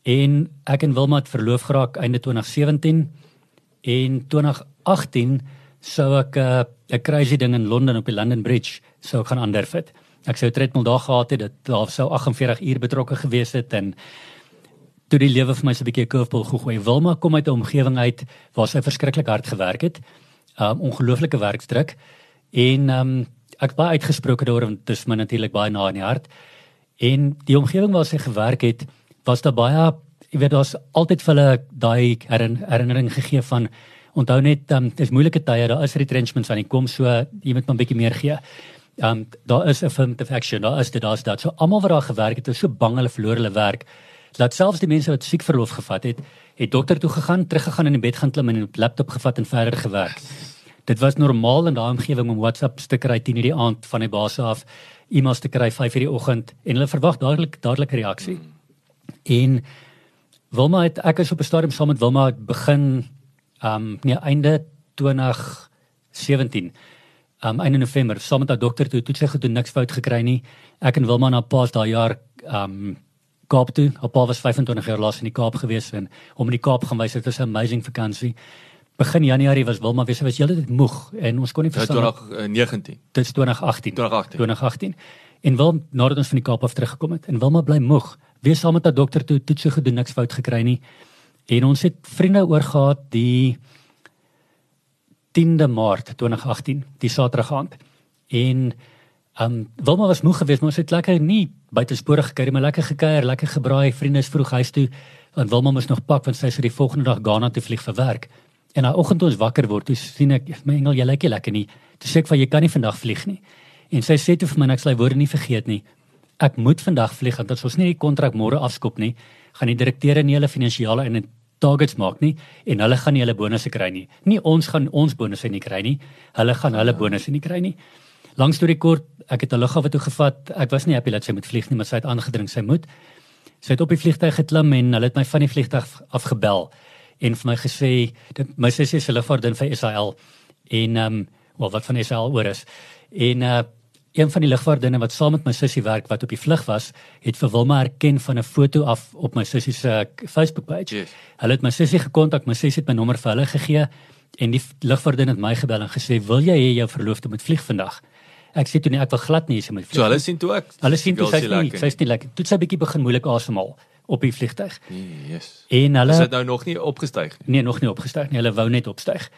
En ek en Wilma het verloof geraak einde 2017 en 2018 sou ek 'n uh, 'n crazy ding in Londen op die London Bridge sou gaan aandurf het. Ek sou 'n treadmill daar gehad het, dit daar sou 48 uur betrokke gewees het en toe die lewe vir my so 'n bietjie 'n curveball gegooi. Wilma kom uit 'n omgewing uit waar sy verskriklik hard gewerk het. Um ongelooflike werksdruk en um ek baie uitgesproke daaroor want dit is my natuurlik baie na in die hart. En die omgewing waar sy gewerk het, was daar baie jy weet daar's altyd vir hulle daai herin, herinnering gegee van onthou net um dis moeilike tye, daar is retrenchments aan die kom so jy moet maar 'n bietjie meer gee. Um daar is 'n affirmative action, daar is dit daar's dit. So almal wat daar gewerk het, is so bang hulle verloor hulle werk. Laat selfs die mense wat siek verlof gevat het, het dokter toe gegaan, teruggegaan in die bed gaan klim en 'n laptop gevat en verder gewerk. Dit was normaal in daai omgewing om WhatsApp te kry 10:00 die aand van die baas af, e-mails te kry 5:00 die oggend en hulle verwag dadelik dadelik reaksie. En Wilma het ek is op 'n stadium saam met Wilma begin um nee einde 2017 um einde November saam met haar dokter toe toe sy gedoen niks fout gekry nie. Ek en Wilma na pas daai jaar um Kaap toe. Haar pa was 25 jaar laas in die Kaap gewees en om in die Kaap gaan wys dit was 'n amazing vakansie. Begin Januarie was Wilma weer sy was heeltyd moeg en ons kon nie Ja, verstaan 2019. dit is 2018. 2018. 2018. En wil nadat ons van die Kaap af teruggekom het en Wilma bly moeg. Wees saam met haar dokter toe toets so gedoen niks fout gekry nie. En ons het vriende oor gehad die 10de Maart 2018, die Saterdag aand. En ehm um, Wilma was moeg geweest, maar ons het lekker nie buitespore gekuier, maar lekker gekuier, lekker gebraai, vriende is vroeg huis toe. En Wilma moes nog pak want sy sou die volgende dag Ghana toe vlieg vir werk. En daai oggend toe ons wakker word, toe sien ek my engel, jy lyk nie lekker nie. Toe sê ek vir jy kan nie vandag vlieg nie. En sy sê toe vir my ek sal woorde nie vergeet nie. Ek moet vandag vlieg want ons nie die kontrak môre afskop nie, gaan die direkteure nie hulle finansiële en targets maak nie en hulle gaan nie hulle bonusse kry nie. Nie ons gaan ons bonusse nie kry nie. Hulle gaan hulle bonusse nie kry nie. Langs storie kort, ek het 'n lughawe toe gevat. Ek was nie happy dat sy moet vlieg nie, maar sy het aangedring sy moet. Sy het op die vliegtuig geklim en hulle het my van die vliegtuig afgebel en vir my gesê dat my sussie se lugvaart vir Israel en ehm um, wel wat van Israel oor is. En uh een van die lugvaartdinne wat saam met my sussie werk wat op die vlug was, het vir Wilma herken van 'n foto af op my sussie se Facebook page. Yes. Hulle het my sussie gekontak, my sussie het my nommer vir hulle gegee en die lugvaartdinne het my gebel en gesê, "Wil jy hê jou verloofde moet vlieg vandag?" Ek sê toe nee, ek wil glad nie hê sy moet vlieg. So hulle sien toe ek. Hulle sien toe sy nie, sy's nie lekker. Toe sy bietjie begin moeilik asemhaal op die vliegtyg. Yes. En hulle Is dit nou nog nie opgestyg nie? Nee, nog nie opgestyg nie. Hulle wou net opstyg.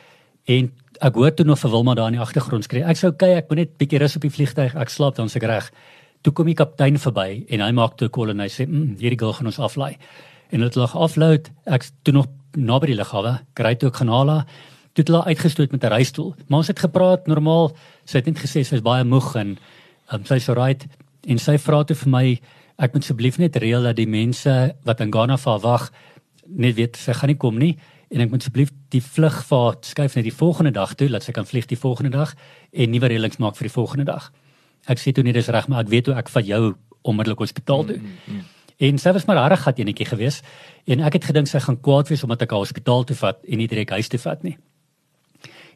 En ek hoor toe nog vir Wilma daar in die agtergrond skree. Ek sou kyk, ek moet net bietjie rus op die vliegtyg. Ek slaap dan seker reg. Toe kom die kaptein verby en hy maak toe 'n call en hy sê, "Mm, hierdie girl gaan ons aflaai." En dit lag afload. Ek toe nog naby die lughawe, kry toe haal haar. Toe het hulle uitgestoot met 'n reistool. Maar ons het gepraat normaal. Sy het net gesê sy is baie moeg en um, sy's so right en sy vra toe vir my, ek moet asseblief net reël dat die mense wat in Ghana vir wag net weet sy gaan nie kom nie en ek moet asseblief die vlugvaart skuif net die volgende dag toe dat sy kan vlieg die volgende dag en nuwe reëlings maak vir die volgende dag. Ek sê toe nie dis reg maar ek weet hoe ek van jou onmiddellik hospitaal toe. Mm, mm, mm. En sy was maar harde gat enetjie gewees en ek het gedink sy gaan kwaad wees omdat ek haar hospitaal toe vat en nie direk huis toe vat nie.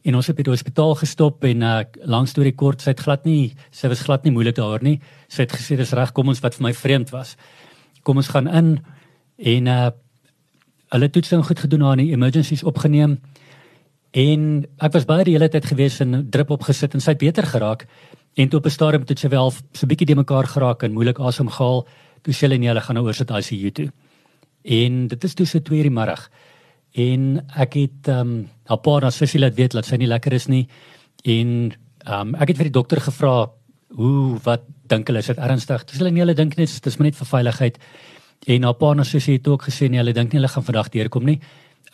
En ons het by die hospitaal gestop en uh, langs storie kort sy het glad nie sy was glad nie moeilik daaroor nie. Sy het gesê dis reg kom ons wat vir my vreemd was. Kom ons gaan in en uh, hulle toetsing goed gedoen aan die emergencies opgeneem. En ek was baie die hele tyd gewees en drip opgesit en sy het beter geraak. En toe op 'n stadium het sy wel so 'n bietjie de mekaar geraak en moeilik asemhaal. Toe sê hulle nee, hulle gaan nou oor sit ICU toe. En dit is toe so 2:00 die middag. En ek het ehm um, haar pa na sussie laat weet dat sy nie lekker is nie. En ehm um, ek het vir die dokter gevra hoe wat dink hulle is dit ernstig? Dis hulle nie hulle dink net dis maar net vir veiligheid. En haar pa en sussie het ook gesê nee, hulle dink nie hulle gaan vandag deurkom nie.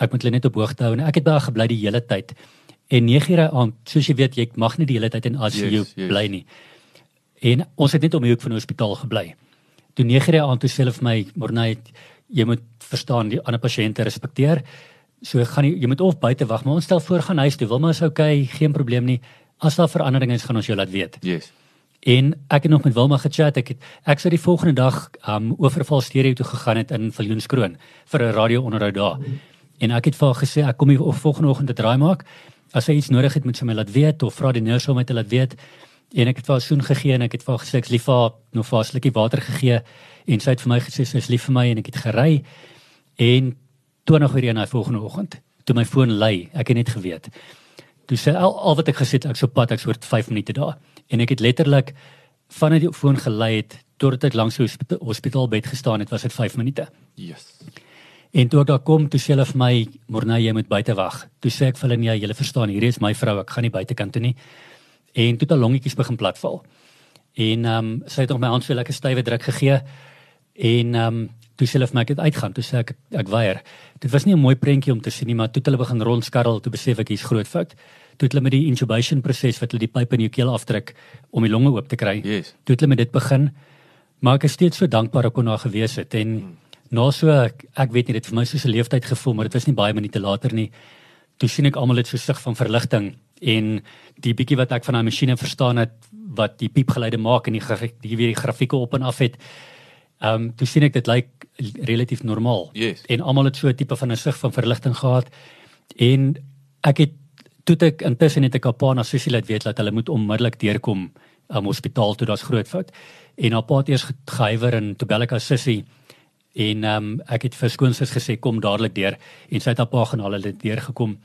Ek moet hulle net op hoogte hou en ek het daar gebly die hele tyd. En 9:00 aand, soos jy weet, jy mag nie die hele tyd in ICU yes, yes. bly nie. En ons het net om die hoek van die hospitaal gebly. Toe 9:00 aand toe sê hulle vir my, "Mornay, jy moet verstaan die ander pasiënte respekteer. So gaan jy jy moet of buite wag, maar ons stel voor gaan huis toe. Wil maar is okay, geen probleem nie. As daar veranderinge is, gaan ons jou laat weet." Yes. En ek het nog met Wilma gechat. Ek het ek sou die volgende dag um oorval stereo toe gegaan het in Viljoenskroon vir 'n radio onderhoud daar. En ek het vir haar gesê ek kom hier volgende oggend te draai maak. As sy iets nodig het, moet sy my laat weet of vra die nurse om my te laat weet. En ek het vir haar soen gegee en ek het vir haar gesê ek's lief vir haar, nog vir 'n slukkie water gegee en sy het vir my gesê sy is lief vir my en ek het gery. En toe nog weer na volgende oggend, toe my foon lui, ek het net geweet. Toe sê al, al wat ek gesê het, ek sou pad, ek sou 5 minute daar en ek het letterlik vanuit die foon gelei het totdat ek langs die hospitaalbed gestaan het was dit 5 minute. Yes. En toe ek daar kom, toe sê hulle vir my, "Mornay, jy moet buite wag." Toe sê ek vir hulle, "Nee, julle verstaan, hier is my vrou, ek gaan nie buitekant toe nie." En toe het al longetjies begin platval. En ehm um, sy het nog my hand so lekker stywe druk gegee. En ehm um, toe sê hulle vir my ek het uitgaan, toe sê ek ek weier. Dit was nie 'n mooi prentjie om te sien nie, maar toe het hulle begin rondskarrel, toe besef ek hier's groot fout toe het hulle met die intubation proses wat hulle die pype in jou keel afdruk om die longe oop te kry. Yes. Toe het hulle met dit begin. Maar ek is steeds so dankbaar ek kon daar gewees het en hmm. na so ek, ek weet nie dit vir my soos 'n leeftyd gevoel, maar dit was nie baie minute later nie. Toe sien ek almal het so sig van verligting en die bietjie wat ek van daai masjiene verstaan het wat die piepgeluide maak en die die weer die grafieke op en af het. Ehm um, toe sien ek dit lyk relatief normaal. Yes. En almal het so 'n tipe van 'n sig van verligting gehad en ek het toe ek intussen het ek op pa na sussie laat weet dat hulle moet onmiddellik deurkom om um, hospitaal toe daar's groot fout. En op pa het eers gehuiwer en toe bel ek aan sussie en um, ek het vir skoonsis gesê kom dadelik deur en sy het op pa gaan al hulle deur gekom.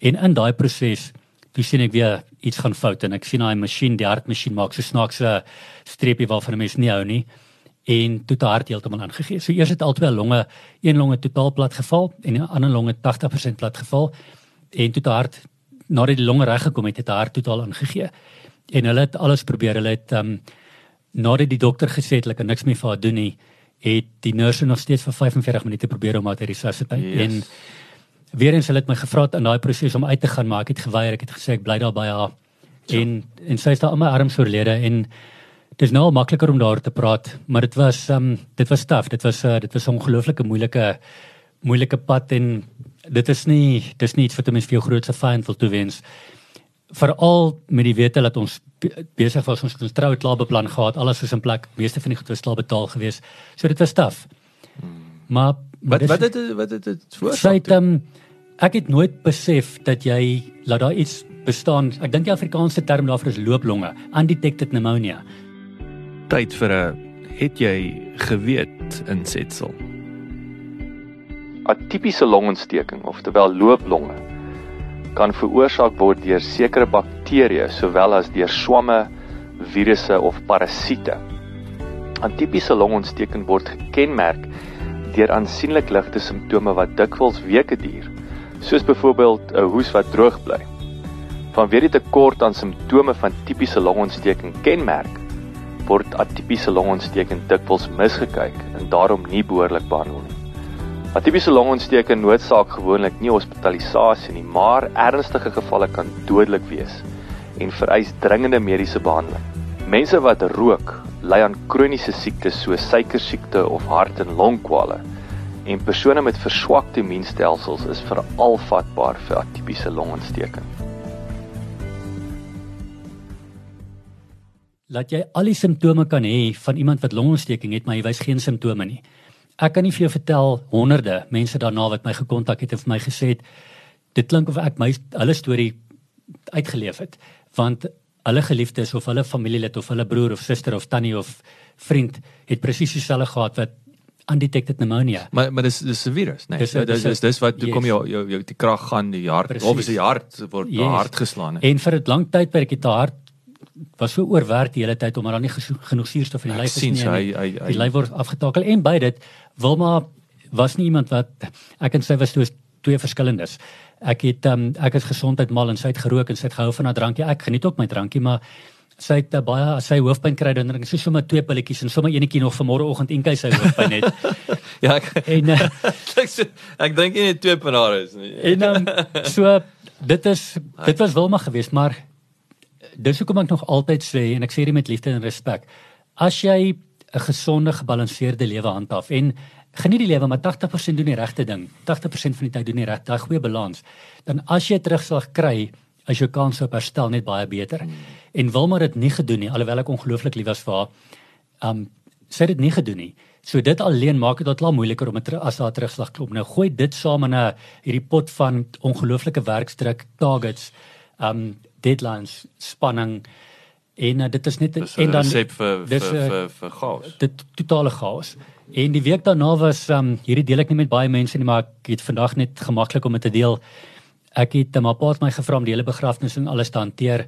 En in daai proses toe sien ek weer iets gaan fout en ek sien daai masjien, die hartmasjien maak so snaakse streepie waarvan 'n mens nie hou nie en toe te hart heeltemal aangegee. So eers het albei longe, een longe totaal plat geval en die ander longe 80% plat geval en toe te hart nadat die longe reg gekom het, het haar totaal aangegee. En hulle het alles probeer. Hulle het ehm um, nadat die dokter gesê het hulle kan niks meer vir haar doen nie, het die nurse nog steeds vir 45 minute probeer om haar te resusciteer. Yes. En weer eens hulle het my gevra in daai proses om uit te gaan, maar ek het geweier. Ek het gesê ek bly daar by haar. Ja. En en sy is daar in my arms oorlede en dis nou makliker om daar te praat, maar dit was um dit was taaf. Dit was uh, dit was 'n ongelooflike moeilike moeilike pad en dit is nie dis nie iets wat 'n mens vir jou grootste vyand wil toewens. Veral met die wete dat ons besig was ons het ons troue klaar beplan gehad alles is in plek meeste van die goed was klaar betaal gewees so dit was taaf maar wat wat het wat het dit veroorsaak um, ek het nooit besef dat jy laat daar iets bestaan. Ek dink die Afrikaanse term daarvoor is looplonge undetected pneumonia. Tyd vir 'n het jy geweet insetsel 'n tipiese longontsteking, oftewel looplonge, kan veroorsaak word deur sekere bakterieë sowel as deur swamme, virusse of parasiete. 'n Tipiese longontsteking word gekenmerk deur aansienlik ligte simptome wat dikwels weke duur, soos byvoorbeeld 'n hoes wat droog bly. Vanweer die tekort aan simptome van tipiese longontsteking kenmerk, word atipiese longontsteking dikwels misgekyk en daarom nie behoorlik behandel nie. Atipiese longontsteking noodsaak gewoonlik nie hospitalisasie nie, maar ernstige gevalle kan dodelik wees en vereis dringende mediese behandeling. Mense wat rook, ly aan kroniese siektes soos suikersiekte of hart- en longkwale. En persone met verswakte immuunstelsels is veral vatbaar vir atipiese longontsteking. Laat jy al die simptome kan hê van iemand wat longontsteking het, maar jy wys geen simptome nie. Ek kan nie vir jou vertel honderde mense daarna wat my gekontak het en vir my gesê het dit klink of ek my hulle storie uitgeleef het want hulle geliefdes of hulle familielid of hulle broer of suster of tannie of vriend het presies dieselfde gehad wat undetected pneumonia. Maar maar dis dis 'n virus, nee. Dis dis dis, dis wat toe yes. kom jou jou jou die krag gaan die hart of is die hart word yes. hart geslaan. En vir 'n lang tyd per ek het die hart was so oorwerk die hele tyd omdat daar nie genoeg suurstof in die lyf is nie. Hy, hy, hy, die lyf word afgetakel en by dit Wilma was nie iemand wat ek en sy was twee twee verskillendes. Ek het um, ek is gesondheid mal en sy het gerook en sy het gehou van haar drankie. Ek geniet ook my drankie, maar sy het uh, baie sy hoofpyn kry dan drink sy sommer twee pilletjies en sommer enetjie nog vir môreoggend en kyk sy hoofpyn het. ja, ek en, uh, ek, ek dink nie twee panare is nie. en um, so dit is dit was Wilma geweest, maar dis hoekom ek nog altyd sê en ek sê dit met liefde en respek. As jy 'n gesonde, gebalanseerde lewe handhaaf en geniet die lewe, maar 80% doen die regte ding. 80% van die tyd doen die regte, daai goeie balans. Dan as jy terugslag kry, as jou kans op herstel net baie beter. Hmm. En Wilma het dit nie gedoen nie, alhoewel ek ongelooflik lief was vir haar. Um sy het dit nie gedoen nie. So dit alleen maak dit al moeiliker om dit as daar terugslag klop. Nou gooi dit saam in 'n hierdie pot van ongelooflike werkdruk, targets, um deadlines, spanning En uh, dit is net dis en dan resep vir dis, vir, vir vir vir chaos. Dit totale chaos. En die week daarna was um hierdie deel ek nie met baie mense nie, maar ek het vandag net gemaklik om dit te deel. Ek het um, 'n paar my gevra om die hele begrafnis en alles te hanteer.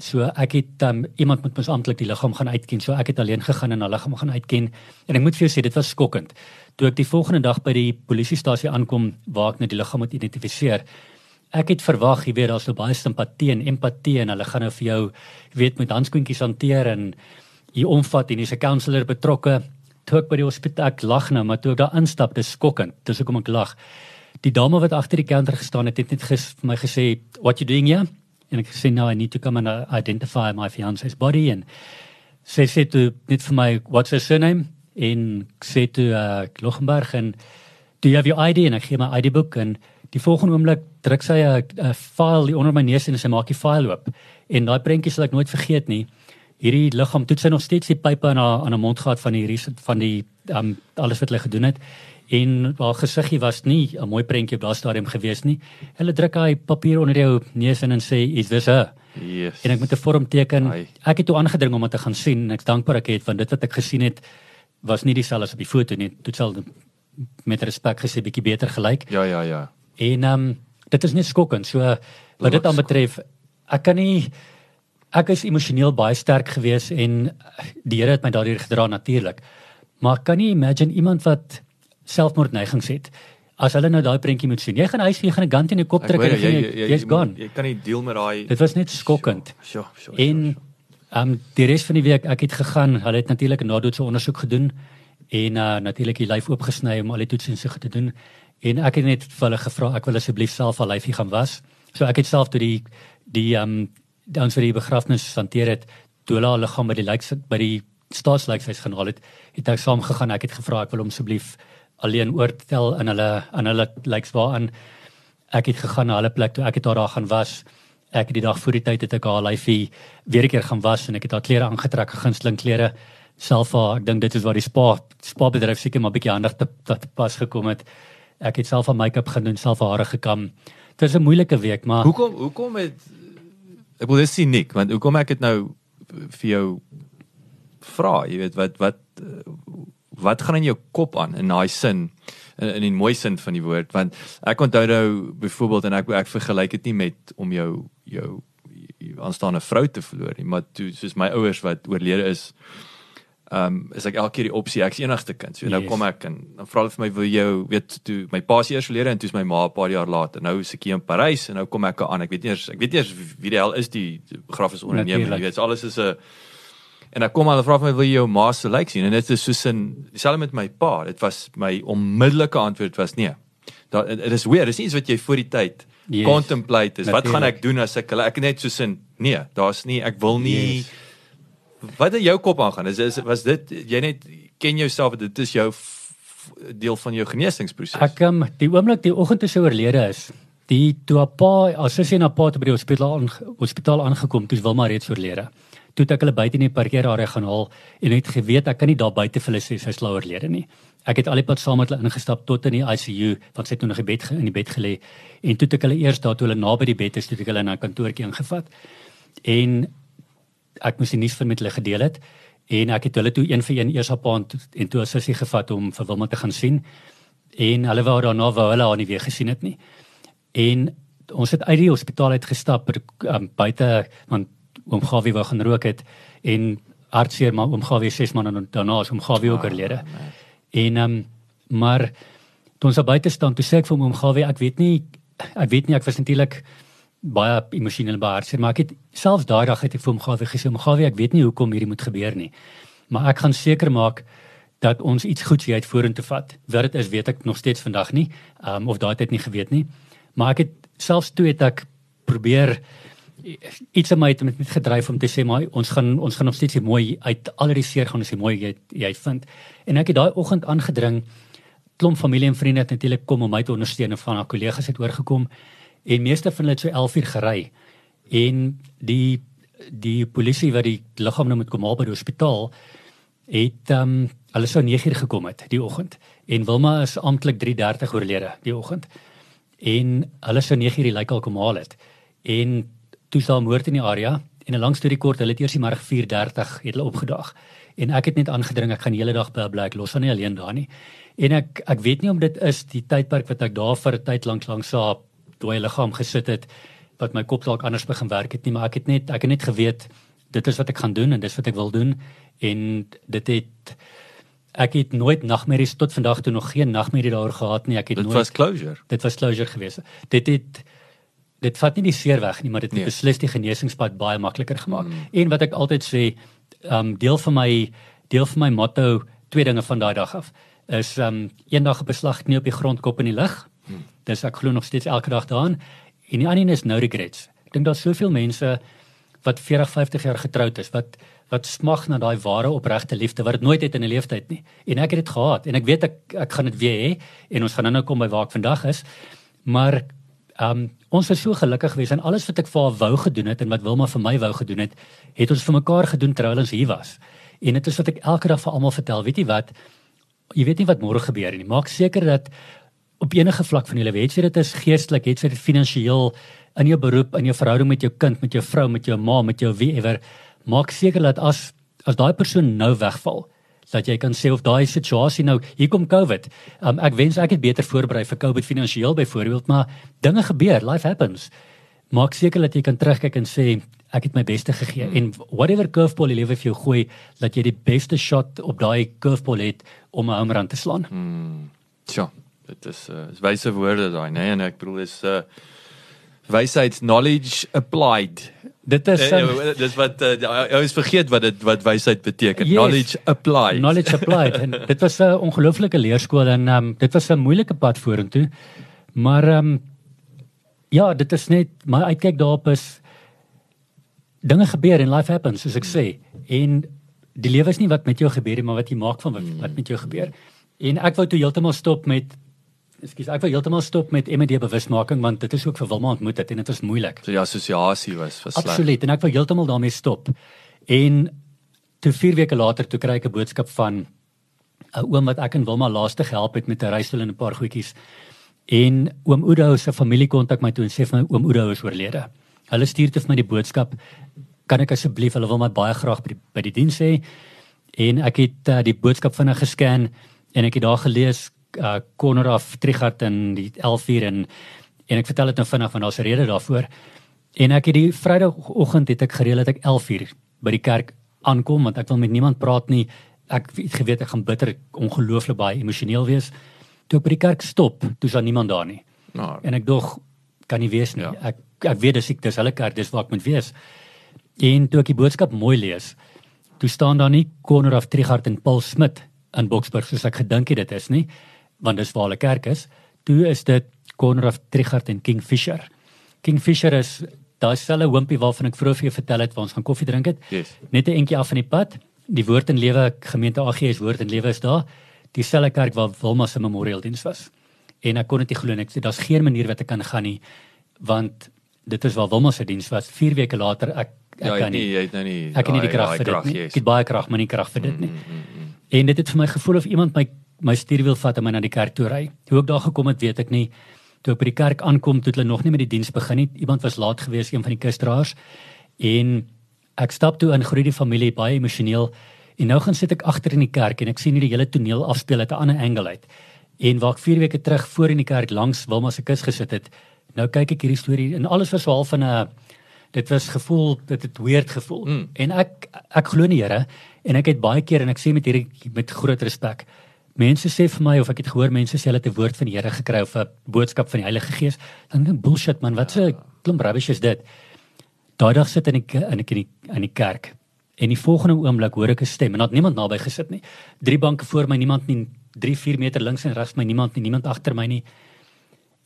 So ek het um, iemand moet mos amptelik die liggaam gaan uitken. So ek het alleen gegaan en hulle liggaam gaan uitken. En ek moet vir jou sê dit was skokkend. Toe ek die volgende dag by die polisiestasie aankom waar ek net die liggaam moet identifiseer, ek het verwag, jy weet, daar's so baie simpatie en empatie en hulle gaan nou vir jou, jy weet, met handskoentjies hanteer en jy omvat en jy's 'n counselor betrokke. Toe ek by die hospitaal ek lag nou, maar toe ek daar instap, dis skokkend. Dis hoekom ek lag. Die dame wat agter die counter gestaan het, het net ges, vir my gesê, "What you doing here?" En ek sê, "No, I need to come and uh, identify my fiance's body." En sy sê toe net vir my, "What's her surname?" En sê toe uh, Lochenberg en "Do you have your ID?" En ek gee my ID boek en Die volgende oomblik druk sy 'n file hier onder my neus en sy maak die file oop. En daai prentjie sal ek nooit vergeet nie. Hierdie liggaam toets sy nog steeds die pype aan haar aan haar mond gehad van die van die um, alles wat hulle gedoen het. En haar gesiggie was nie 'n mooi prentjie op daardie stadium gewees nie. Hulle druk hy papier onder jou neus in en sê is this her? Yes. En ek moet 'n vorm teken. Ai. Ek het toe aangedring om dit te gaan sien en ek's dankbaar ek het want dit wat ek gesien het was nie dieselfde as op die foto nie. Dit sal met respek gesê bietjie beter gelyk. Ja ja ja. En ehm um, dit is net skokkend. So wat dit aan betref, ek kan nie ek is emosioneel baie sterk geweest en die Here het my daardeur gedra natuurlik. Maar kan nie imagine iemand wat selfmoordneigings het as hulle nou daai prentjie moet sien. Jy gaan huis, jy gaan 'n gun in die kop trek en jy jy's jy, jy, gone. Jy kan nie deel met daai Dit was net skokkend. Sjoe, sjoe. En ehm um, die res van die week ek het gegaan, hulle het natuurlik 'n nadoetse ondersoek gedoen en uh natuurlik die lyf oopgesny om al die so te doen En ek het net vir hulle gevra ek wil asseblief self al lyfie gaan was. So ek het self toe die die ehm um, dan vir die begrafnis hanteer het toe hulle hulle gaan by die lyks by die staatslykshuis gaan haal het, het ek saam gegaan. Ek het gevra ek wil hom asseblief alleen oortel in hulle aan hulle lyks waaraan ek het gegaan na hulle plek toe ek het daar daar gaan was. Ek het die dag voor die tyd het ek haar lyfie weer 'n keer gaan was en ek het haar klere aangetrek, gunsteling klere self haar. Ek dink dit is waar die spa spa bedryf seker maar bietjie handig te, te pas gekom het. Ek het self haar make-up gedoen, self hare gekam. Dit was 'n moeilike week, maar Hoekom hoekom het ek wil dit sien nik, want hoekom ek dit nou vir jou vra, jy weet wat wat wat gaan in jou kop aan in daai sin in, in die mooi sin van die woord want ek onthou nou byvoorbeeld en ek ek vergelyk dit nie met om jou jou aanstaande vrou te verloor nie maar toe soos my ouers wat oorlede is ehm um, is ek elke keer die opsie ek's enigste kind so nou yes. kom ek en dan vra hulle vir my wil jy weet toe my pa se eers verlede en toe's my ma 'n paar jaar later nou is ek hier in Parys en nou kom ek aan ek weet nie eers ek weet nie eers wie die hel is die begrafnisondernemer jy weet alles is 'n En ek kom aan en vra vir my wil jy jou ma se lyk sien en dit is soos in dieselfde met my pa. Dit was my onmiddellike antwoord was nee. Daar dit is weer, dis iets wat jy voor die tyd yes, contemplate is. Wat gaan ek doen as ek ek net soos in nee, daar's nie ek wil nie yes. Wat in jou kop aangaan? Is, is was dit jy net ken jouself dit is jou deel van jou genesingsproses. Ek um, die oomblik die oggend toe sy oorlede is, die toe haar pa, as sy na pa toe by die hospitaal hospitaal aangekom, toe Wilma reeds oorlede toe ek hulle buite in die parkeerarea gaan haal en het geweet ek kan nie daar buite vir hulle sê sy is oorlede nie. Ek het al die pad saam met hulle ingestap tot in die ICU want sy het toe nog in bed in die bed gelê en toe ek hulle eers daar toe hulle naby die bed is toe ek hulle na 'n kantoortjie ingevat en ek moes die nuus vir met hulle gedeel het en ek het hulle toe een vir een eers op aand en toe sy gevat om vir Wilma te gaan sien en hulle wou daarna wou hulle haar nie weer gesien het nie. En ons het uit die hospitaal uit gestap um, buite want oom Gawie wou gaan rook het en hartseer maar oom Gawie 6 maande daarna is oom Gawie ook ah, oorlede. Ah, en ehm um, maar toe ons buite staan toe sê ek vir oom Gawie ek weet nie ek weet nie ek was natuurlik baie emosioneel behartseer maar ek het selfs daai dag het ek vir oom Gawie gesê oom Gawie ek weet nie hoekom hierdie moet gebeur nie. Maar ek gaan seker maak dat ons iets goeds hier uit vorentoe vat. Wat dit is weet ek nog steeds vandag nie. Um, of daai tyd nie geweet nie. Maar ek het selfs toe het ek probeer iets in my het met gedryf om te sê maar ons gaan ons gaan nog steeds mooi uit al die seer gaan ons mooi jy jy vind en ek het daai oggend aangedring klomp familie en vriende het natuurlik kom om my te ondersteun en van haar kollegas het oorgekom en meeste van hulle het so 11 uur gery. En die die polisie wat die liggaam nou moet kom haal by die hospitaal het ehm um, hulle sou 9 uur gekom het die oggend en Wilma is amptelik 3:30 oorlede die oggend en hulle sou 9 uur die lijk al kom haal het. En toe sal moord in die area. En 'n lang storie kort, hulle het eers die middag 4:30 het hulle opgedaag. En ek het net aangedring ek gaan die hele dag by bly, los van nie alleen daar nie. En ek ek weet nie om dit is die tydperk wat ek daar vir 'n tyd lank lank sa dooie liggaam gesit het wat my kop dalk anders begin werk het nie, maar ek het net ek het net geweet dit is wat ek gaan doen en dis wat ek wil doen en dit het ek het nooit nagmerries tot vandag toe nog geen nagmerrie daaroor gehad nie. Ek het dit nooit Dit was closure. Dit was closure geweest. Dit het dit vat nie die seer weg nie, maar dit het nee. beslis die genesingspad baie makliker gemaak. Mm. En wat ek altyd sê, um deel van my deel van my motto twee dinge van daai dag af is um eendag 'n beslag knie op die grond kop in die lug. Mm. Dis ek glo nog steeds elke dag daaraan. En die ander is no regrets. Ek dink daar's soveel mense wat 40, 50 jaar getroud is wat wat smag na daai ware opregte liefde wat dit nooit het in 'n leeftyd nie. En ek het dit gehad en ek weet ek ek gaan dit weer hê en ons gaan nou kom by waar ek vandag is. Maar Ehm um, ons was so gelukkig geweest en alles wat ek vir haar wou gedoen het en wat Wilma vir my wou gedoen het, het ons vir mekaar gedoen terwyl ons hier was. En dit is wat ek elke dag vir almal vertel. Weet jy wat? Jy weet nie wat môre gebeur nie. Maak seker dat op enige vlak van jou lewe, het jy dit is geestelik, het jy dit finansiëel in jou beroep, in jou verhouding met jou kind, met jou vrou, met jou ma, met jou wieewer, maak seker dat as as daai persoon nou wegval, dat jy kan sê of daai situasie nou hier kom COVID. Um, ek wens ek het beter voorberei vir COVID finansiëel byvoorbeeld, maar dinge gebeur, life happens. Maak seker dat jy kan terugkyk en sê ek het my beste gegee en whatever curveball die lewe vir jou gooi, dat jy die beste shot op daai curveball het om 'n home run te slaan. Hmm. Tja, dit is uh, is wyse woorde daai, nê, nee? en ek bedoel is uh wysheid knowledge applied. Dit is um, uh, dis wat uh, jy is vergeet wat dit wat wysheid beteken. Yes, knowledge applied. Knowledge applied. en dit was 'n ongelooflike leerskool en um, dit was 'n moeilike pad vorentoe. Maar ehm um, ja, dit is net my uitkyk daarop is dinge gebeur en life happens soos ek sê. En die lewe is nie wat met jou gebeur nie, maar wat jy maak van wat, wat met jou gebeur. En ek wou toe heeltemal stop met Ekskuus, ek wil heeltemal stop met MD bewusmaking want dit is ook vir Wilma ontmoet het en dit was moeilik. So die assosiasie was versleg. Absoluut en ek wil heeltemal daarmee stop. En toe 4 weke later toe kry ek 'n boodskap van 'n oom wat ek en Wilma laaste gehelp het met 'n reisstoel en 'n paar goedjies. En oom Oudo se familie kontak my toe en sê vir my oom Oudo is oorlede. Hulle stuur te vir my die boodskap. Kan ek asseblief hulle wil my baie graag by die by die diens hê. En ek het uh, die boodskap vinnig gescan en ek het daar gelees uh Konrad Trigard in die 11 uur en en ek vertel dit nou vinnig want daar's 'n rede daarvoor. En ek het die Vrydagoggend het ek gereël dat ek 11 uur by die kerk aankom want ek wil met niemand praat nie. Ek het geweet ek gaan bitter ongelooflik baie emosioneel wees. Toe ek by die kerk stop, toe is daar niemand daar nie. Nou, En ek dog kan nie wees nie. Ja. Ek ek weet dis ek dis hulle kerk, dis waar ek moet wees. En toe ek die boodskap mooi lees, toe staan daar nie Konrad Trigard en Paul Smit in Boksburg soos ek gedink het dit is nie want dis waar hulle kerk is. Toe is dit Konrad Trigard en King Fisher. King Fisher is daai selfe hompie waarvan ek vroeër vir jou vertel het waar ons gaan koffie drink het. Yes. Net 'n entjie af van die pad. Die Woord en Lewe gemeente AGS Woord en Lewe is daar. Dieselfde kerk waar Wilma se memorial diens was. En ek kon dit nie glo nie. Ek sê daar's geen manier wat ek kan gaan nie want dit is waar Wilma se diens was. 4 weke later ek ek ja, kan nie, nie. jy het nou nie. Ek het nie die krag vir dit nie. yes. Ek het baie krag, maar nie krag vir dit nie. Mm, mm, mm. En dit het vir my gevoel of iemand my my stuurwiel vat en my na die kerk toe ry. Hoe ek daar gekom het, weet ek nie. Toe ek by die kerk aankom, toe hulle nog nie met die diens begin nie. Iemand was laat geweest, een van die kustraars. En ek stap toe in groei die familie baie emosioneel. En nou gaan sit ek agter in die kerk en ek sien hoe die hele toneel afspeel uit 'n ander angle uit. En waar ek 4 weke terug voor in die kerk langs Wilma se kus gesit het, nou kyk ek hierdie storie en alles was so half van 'n dit was gevoel dit het weird gevoel. Mm. En ek ek glo in die Here en ek het baie keer en ek sê met hierdie met groot respek. Mense sê vir my of ek het gehoor mense sê hulle het 'n woord van die Here gekry of 'n boodskap van die Heilige Gees. Dan dink ek bullshit man, wat 'n klomp rubbish is dit. Daai dag sit in die in die in die kerk. En die volgende oomblik hoor ek 'n stem en daar het niemand naby gesit nie. Drie banke voor my, niemand nie 3, 4 meter links en regs my, niemand nie, niemand agter my nie.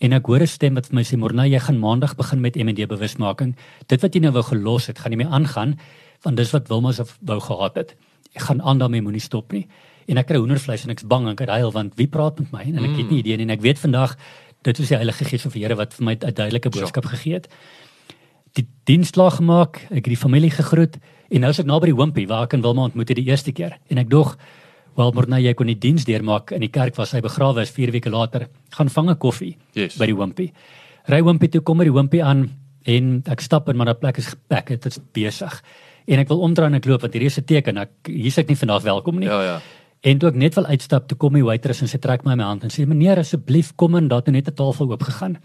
En ek hoor 'n stem wat vir my sê Morna, jy gaan maandag begin met MD bewusmaking. Dit wat jy nou wou gelos het, gaan nie meer aangaan want dis wat Wilma se wou gehad het. Ek gaan aan daarmee moenie stop nie. En ek kry hoendervleis en ek's bang en ek huil want wie praat met my en ek het nie idee nie en ek weet vandag dit is die Heilige Gees van die Here wat vir my 'n duidelike boodskap gegee het. Die diens klaar gemaak, ek het die familie gegroet en nou is ek naby die hompie waar ek en Wilma ontmoet het die eerste keer en ek dog wel maar nou jy kon die diens deurmaak in die kerk waar sy begrawe is 4 weke later gaan vang 'n koffie Yes. by die hompie. Ry hompie toe kom by die hompie aan en ek stap in maar daai plek is gepek, dit is besig. En ek wil omdraai en ek loop want hierdie is 'n teken ek hier's ek nie vandag welkom nie. Ja, ja. En toe ek net wil uitstap, toe kom die waitress en sy trek my aan my hand en sê meneer asseblief kom in, daar het net 'n tafel oop gegaan.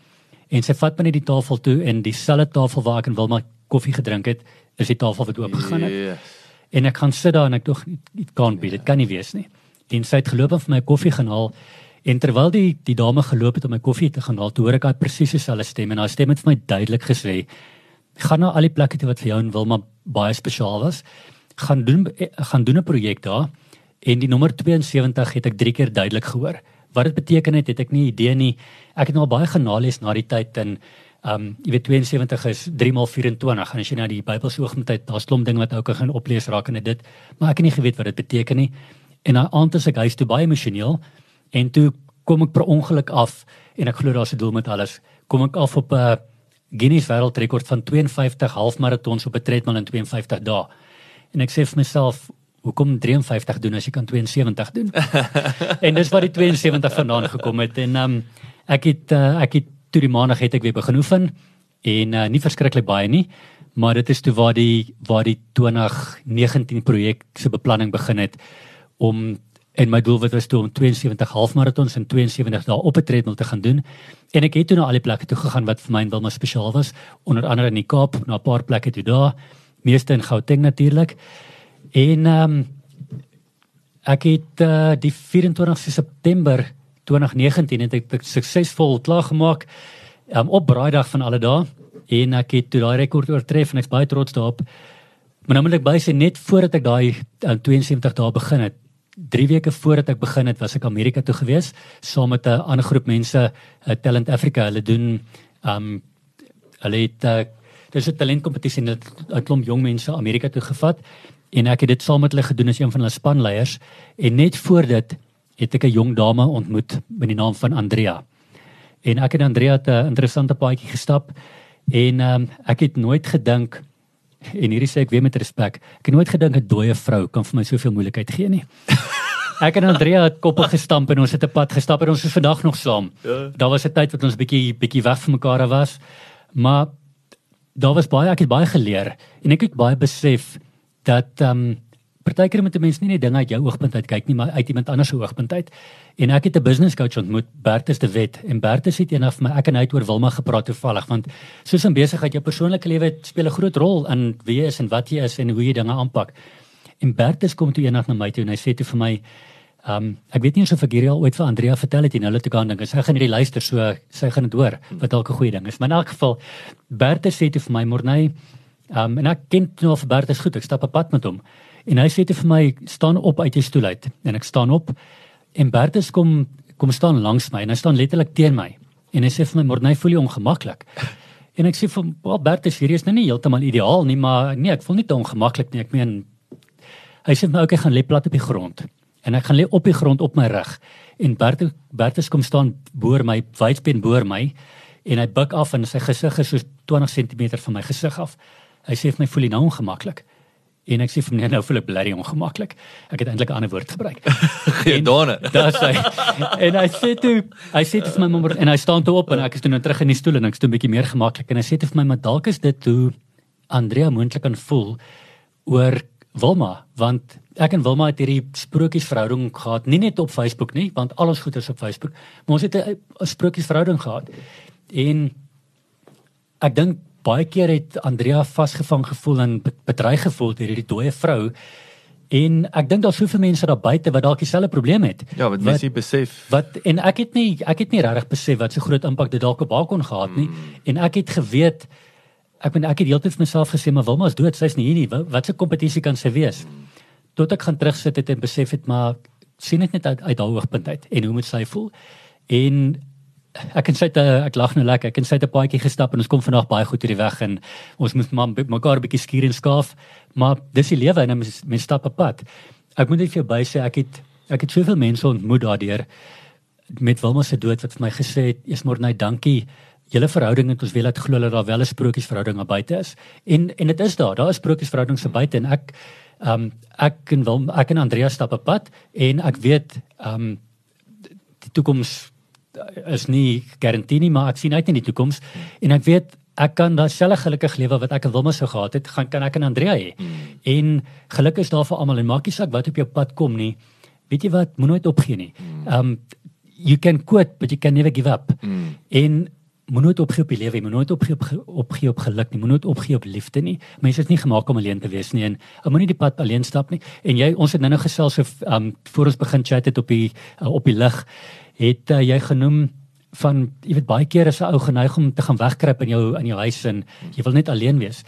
En sy vat my net die tafel toe en dieselfde tafel waar ek en Wilma koffie gedrink het, is die tafel wat oop gegaan het. Yes. En ek gaan sit daar en ek dog dit kan be, dit kan nie wees nie. En sy het geloop en vir my koffie gaan haal. En terwyl die die dame geloop het om my koffie te gaan haal, toe hoor ek daai presies dieselfde stem en haar stem het vir my duidelik gesê: "Gaan na al die plekke toe wat vir jou en Wilma baie spesiaal was. Gaan doen eh, gaan doen 'n projek daar." En die nommer 72 het ek 3 keer duidelik gehoor. Wat dit beteken het, het ek nie idee nie. Ek het nou al baie genalees na die tyd en ehm um, jy weet 72 is 3 x 24 en as jy nou die Bybel oogmet het, daar's klomp dinge wat ou kan gaan oplees raak en dit, maar ek het nie geweet wat dit beteken nie. En daai aand is ek huis toe baie emosioneel en toe kom ek per ongeluk af en ek glo daar's 'n doel met alles. Kom ek af op 'n uh, Guinness wêreldrekord van 52 halfmaratons op 'n treadmill in 52 dae. En ek sê vir myself, hoekom 53 doen as jy kan 72 doen? en dis waar die 72 vandaan gekom het en um, ek het uh, ek het toe die maandag het ek weer begin oefen en uh, nie verskriklik baie nie, maar dit is toe waar die waar die 2019 projek se beplanning begin het om en my doel was toe om 72 halfmaratons en 72 dae op 'n treadmill te gaan doen. En ek het toe na al die plekke toe gegaan wat vir my en Wilma spesiaal was, onder andere in die Kaap, na 'n paar plekke toe daar, meeste in Gauteng natuurlik. En ehm um, ek het uh, die 24 September 2019 het ek suksesvol klaargemaak um, op braaidag van alle dae en ek het toe daai rekord oortref en ek's baie trots daarop. Maar nou moet ek bysê net voordat ek daai uh, 72 dae begin het, 3 weke voordat ek begin het, was ek Amerika toe gewees saam met 'n ander groep mense, uh, Talent Africa. Hulle doen um hulle het uh, dis 'n talentkompetisie en 'n klomp jong mense Amerika toe gevat en ek het dit saam met hulle gedoen as een van hulle spanleiers en net voor dit het ek 'n jong dame ontmoet met die naam van Andrea. En ek en Andrea het 'n interessante paadjie gestap en um, ek het nooit gedink en hierdie sê ek weer met respek, ek het nooit gedink 'n dooie vrou kan vir my soveel moeilikheid gee nie. Ek en Andrea het koppe gestamp en ons het 'n pad gestap en ons is vandag nog saam. Ja. Daar was 'n tyd wat ons bietjie bietjie weg van mekaar was. Maar daar was baie ek het baie geleer en ek het baie besef dat ehm um, partykeer moet 'n mens nie net dinge uit jou oogpunt uit kyk nie, maar uit iemand anders se oogpunt uit. En ek het 'n business coach ontmoet, Bertus de Wet, en Bertus het eendag vir my ek en hy het oor Wilma gepraat toevallig, want soos in besigheid jou persoonlike lewe speel 'n groot rol in wie jy is en wat jy is en hoe jy dinge aanpak. En Bertus kom toe eendag na my toe en hy sê toe vir my, ehm um, ek weet nie of ek hierdie al ooit vir Andrea vertel het nie, hulle toe gaan dink, sy gaan hierdie luister so sy gaan dit hoor, wat dalk 'n goeie ding is. Maar in elk geval Bertus sê toe vir my, "Morney, um, en ek ken nou vir Bertus goed, ek stap op pad met hom." En hy sê te vir my staan op uit jou stoel uit en ek staan op en Bertus kom kom staan langs my en hy staan letterlik teen my en hy sê vir my Morney voel jy ongemaklik. En ek sê vir hom well, Bertus hierdie is nou nie heeltemal ideaal nie maar nee ek voel nie te ongemaklik nie ek meen hy sê my okay gaan lê plat op die grond en ek gaan lê op die grond op my rug en Bertus Bertus kom staan boor my wydsbeen boor my en hy buig af en sy gesig is so 20 cm van my gesig af. Hy sê vir my voel jy nou ongemaklik. En ek sê vir my nou voel ek blerry ongemaklik. Ek het eintlik 'n ander woord gebruik. Geen donder. Daar sê en hy sê toe, hy sê vir my mamma en hy staan toe op en ek is toe nou terug in die stoel en ek is toe 'n bietjie meer gemaklik en hy sê vir my maar dalk is dit hoe Andrea moontlik kan voel oor Wilma want ek en Wilma het hierdie sprokiesverhouding gehad, nie net op Facebook nie, want al ons goed is op Facebook, maar ons het 'n sprokiesverhouding gehad. En ek dink baie keer het Andrea vasgevang gevoel en bedreig gevoel deur hierdie dooie vrou. En ek dink daar's soveel mense daar buite wat dalk dieselfde probleem het. Ja, wat mense besef. Wat en ek het nie ek het nie regtig besef wat so groot impak dit dalk op haar kon gehad nie. Mm. En ek het geweet ek ben ek het heeltyd vir myself gesê maar Wilma is dood, sy's nie hier nie. Wat 'n kompetisie kan sy wees? Mm. Tot ek gaan terugsit het en besef het maar sien dit net uit, uit haar oogpunt uit en hoe moet sy voel? En ek en sy het eh, ek lag nou lekker. Ek en sy het 'n paadjie gestap en ons kom vandag baie goed hierdie weg en ons moet maar mekaar 'n bietjie skuur en skaaf. Maar dis die lewe en mens mens stap op pad. Ek moet net vir jou by sê ek het ek het soveel mense ontmoet daardeur met Wilma se dood wat vir my gesê het, "Eers môre net dankie. Julle verhouding het ons wel laat glo dat daar wel 'n sprokiesverhouding aan buite is." En en dit is daar. Daar is sprokiesverhoudings buite en ek ehm um, ek en Wilma ek en Andrea stap op pad en ek weet ehm um, die toekoms is nie garantie nie, maar ek sien uit in die toekoms en ek weet ek kan daai selfe gelukkige lewe wat ek en Wilma sou gehad het, gaan kan ek en Andrea hê. Mm. En geluk is daar vir almal en maak nie saak wat op jou pad kom nie. Weet jy wat, moet nooit opgee nie. Um you can quit but you can never give up. Mm. En moet nooit opgee op die lewe, moet nooit opgee op opgee op geluk nie, moet nooit opgee op liefde nie. Mense is nie gemaak om alleen te wees nie en moenie die pad alleen stap nie. En jy ons het nou-nou gesels so um voor ons begin chat het op die uh, op die lig het uh, jy genoem van jy weet baie keer is 'n ou geneig om te gaan wegkruip in jou in jou huis en jy wil net alleen wees.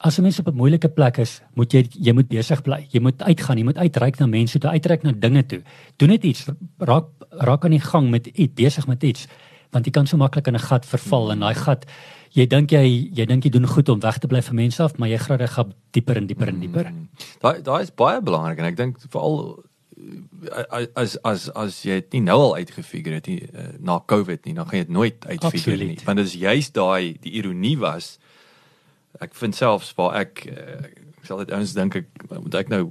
As 'n mens op 'n moeilike plek is, moet jy jy moet besig bly. Jy moet uitgaan, jy moet uitreik na mense toe, uitreik na dinge toe. Doen net iets, raak raak aan die gang met iets, besig met iets, want jy kan so maklik in 'n gat verval en daai gat jy dink jy jy dink jy doen goed om weg te bly van mense af, maar jy graag gaan dieper en dieper en dieper. Daai daai is baie belangrik en ek dink veral as as as jy dit nie nou al uitgefigure het nie uh, na Covid nie, dan gaan jy dit nooit uitfigure nie. Want dit is juist daai die ironie was ek vind selfs waar ek uh, ek sal dit ouens dink ek moet ek nou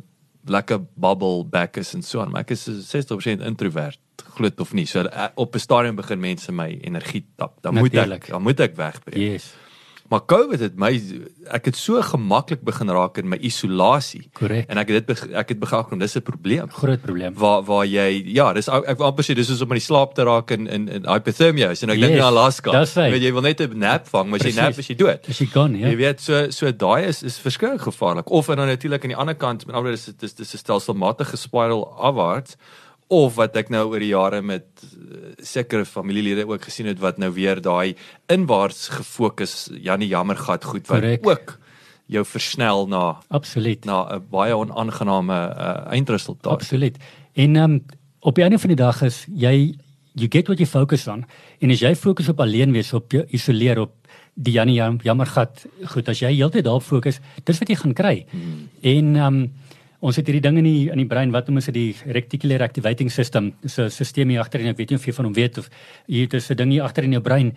lekker bubble back is en so aan, maar ek is 60% introvert glo dit of nie. So uh, op 'n stadium begin mense my energie tap. Dan Natuurlijk. moet ek dan moet ek wegbreek. Yes. Maar COVID het my ek het so gemaklik begin raak in my isolasie. Correct. En ek het dit ek het begin kom dis 'n probleem. Groot probleem. Waar waar jy ja, dis ek wil amper sê dis soos om in die slaap te raak in in, in hypothermia is en ek yes, dink in Alaska. Weet jy wil net 'n nap vang, maar as jy nap as jy dood. As jy gaan, ja. Jy weet so so daai is is verskriklik gevaarlik. Of en dan natuurlik aan die ander kant met ander is dit dis 'n stelselmatige spiral afwaarts of wat ek nou oor die jare met uh, sekere familielede ook gesien het wat nou weer daai inwaarts gefokus Janie Jammergat goed wat Correct. ook jou versnel na Absoluut. na 'n baie onaangename uh, eindresultaat. Absoluut. En um, op die einde van die dag is jy you get what you focus on. En as jy fokus op alleen wees op jou isoleer op die Janie jam, jammergat, goed, as jy heeltyd daarop fokus, dis wat jy gaan kry. Hmm. En um, ons het hierdie ding in die in die brein wat ons dit die reticular activating system. Dis 'n stelsel hier agter en ek weet nie of jy van hom weet of hier is 'n ding hier agter in jou brein.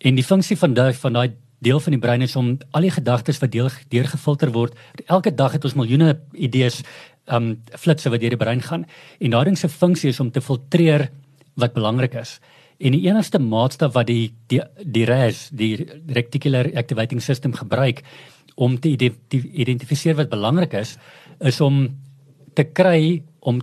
En die funksie van daai van daai deel van die brein is om al die gedagtes wat deel deurgefilter word. Elke dag het ons miljoene idees um flitsse wat deur die brein gaan en daardie se funksie is om te filtreer wat belangrik is. En die enigste maatstaf wat die die die RAS, die reticular activating system gebruik om te identif identifiseer wat belangrik is, is om te kry om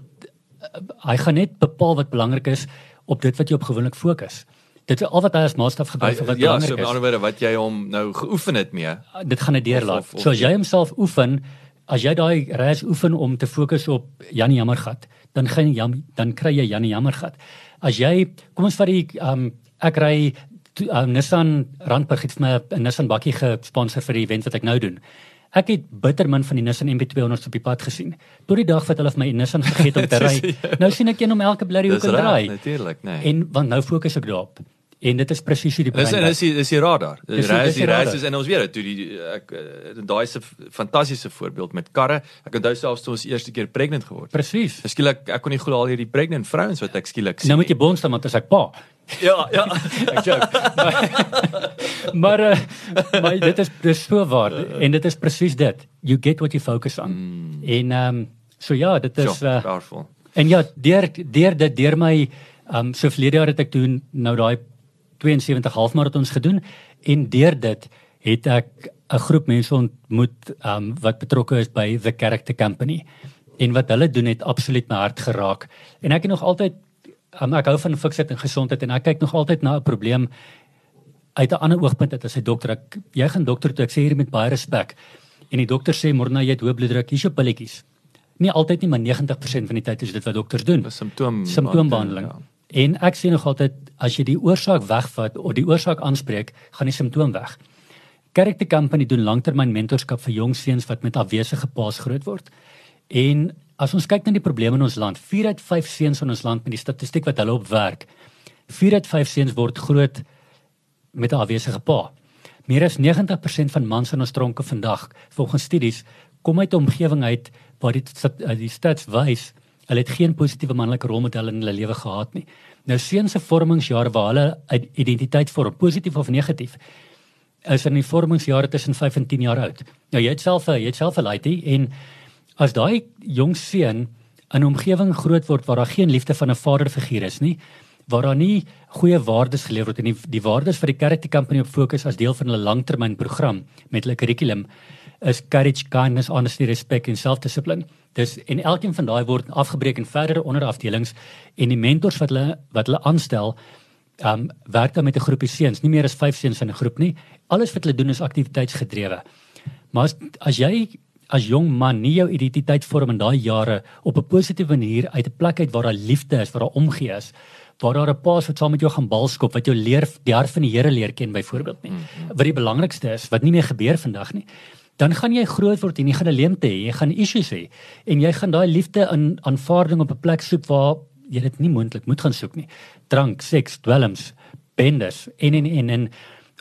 hy gaan net bepaal wat belangrik is op dit wat jy op gewoonlik fokus. Dit is al wat hy as maatstaf gebruik vir wat ja, belangrik so is. met ander woorde wat jy hom nou geoefen het mee. dit gaan dit deurlaat. So as jy homself oefen, as jy daai res oefen om te fokus op Janie Jammergat, dan gaan jam, dan kry jy Janie Jammergat. As jy kom ons vat die um ek ry um, Nissan Randburg het vir my 'n Nissan bakkie gesponsor vir die event wat ek nou doen. Ek het bitter min van die Nissan MB200s op die pad gesien. Tot die dag wat hulle vir my 'n Nissan gegee het om te ry. Nou sien ek een om elke blerrie hoek en draai. natuurlik, nee. En want nou fokus ek daarop. En dit is presies hoe die Dis brein dis die- dis die radar. Die Dis reis die reis is en ons weet dit toe die ek eh, daai se fantastiese voorbeeld met karre. Ek onthou selfs toe ons eerste keer pregnant geword. Presies. Skielik ek kon nie glo al hierdie pregnant vrouens wat ek skielik sien. Nou moet jy bons dan want as ek pa. Ja, ja. Ek joke. Maar uh, maar dit is dis so waar en dit is presies dit. You get what you focus on. Mm. En ehm um, so ja, dit is Ja, uh, powerful. en ja, deur deur dit deur my ehm um, so verlede jaar het ek doen nou daai 72 halfmaratons gedoen en deur dit het ek 'n groep mense ontmoet um, wat betrokke is by The Character Company. En wat hulle doen het absoluut my hart geraak. En ek het nog altyd um, ek hou van fiksheid en gesondheid en ek kyk nog altyd na 'n probleem uit 'n ander oogpunt uit as 'n dokter. Ek jy gaan dokter toe ek sê hier met baie respek. En die dokter sê Morna jy het hoë bloeddruk, hier's jou pilletjies. Nie altyd nie, maar 90% van die tyd is dit wat dokters doen. 'n Simptoom Simptoombehandeling. Ja. En ek sê nog altyd as jy die oorsaak wegvat of die oorsaak aanspreek, gaan die simptoom weg. Character Company doen langtermyn mentorskap vir jong seuns wat met afwesige paas groot word. En as ons kyk na die probleme in ons land, 4 uit 5 seuns in ons land met die statistiek wat hulle op werk, 4 uit 5 seuns word groot met 'n afwesige pa. Meer as 90% van mans in ons tronke vandag, volgens studies, kom uit 'n omgewing uit waar die die stats wys hulle het geen positiewe manlike rolmodelle in hulle lewe gehad nie. Nou seuns se vormingsjare waar hulle identiteit vorm, positief of negatief, is in die vormingsjare tussen 5 en 10 jaar oud. Nou jy het self 'n jy het self 'n laaitie en as daai jong seun in 'n omgewing groot word waar daar geen liefde van 'n vaderfiguur is nie, waar daar nie goeie waardes geleer word en die, die waardes vir die Charity Company op fokus as deel van hulle langtermynprogram met hulle kurrikulum is courage, kindness, honesty, respect en selfdissipline. Dis en elkeen van daai word afgebreek in verdere onderafdelings en die mentors wat hulle wat hulle aanstel um werk dan met 'n groepie seuns, nie meer as 5 seuns in 'n groep nie. Alles wat hulle doen is aktiwiteitsgedrewe. Maar as, as jy as jong man nie jou identiteit vorm in daai jare op 'n positiewe manier uit 'n plek uit waar daar liefde is, waar daar omgee is, waar daar 'n paas wat saam met jou gaan balskop, wat jou leer die hart van die Here leer ken byvoorbeeld nie. Wat die belangrikste is, wat nie meer gebeur vandag nie. Dan gaan jy groot word en jy gaan 'n leemte hê, jy gaan issues hê en jy gaan daai liefde in aanvaarding op 'n plek soek waar jy dit nie moontlik moet gaan soek nie. Drank, seks, dwelms, bendes en en en en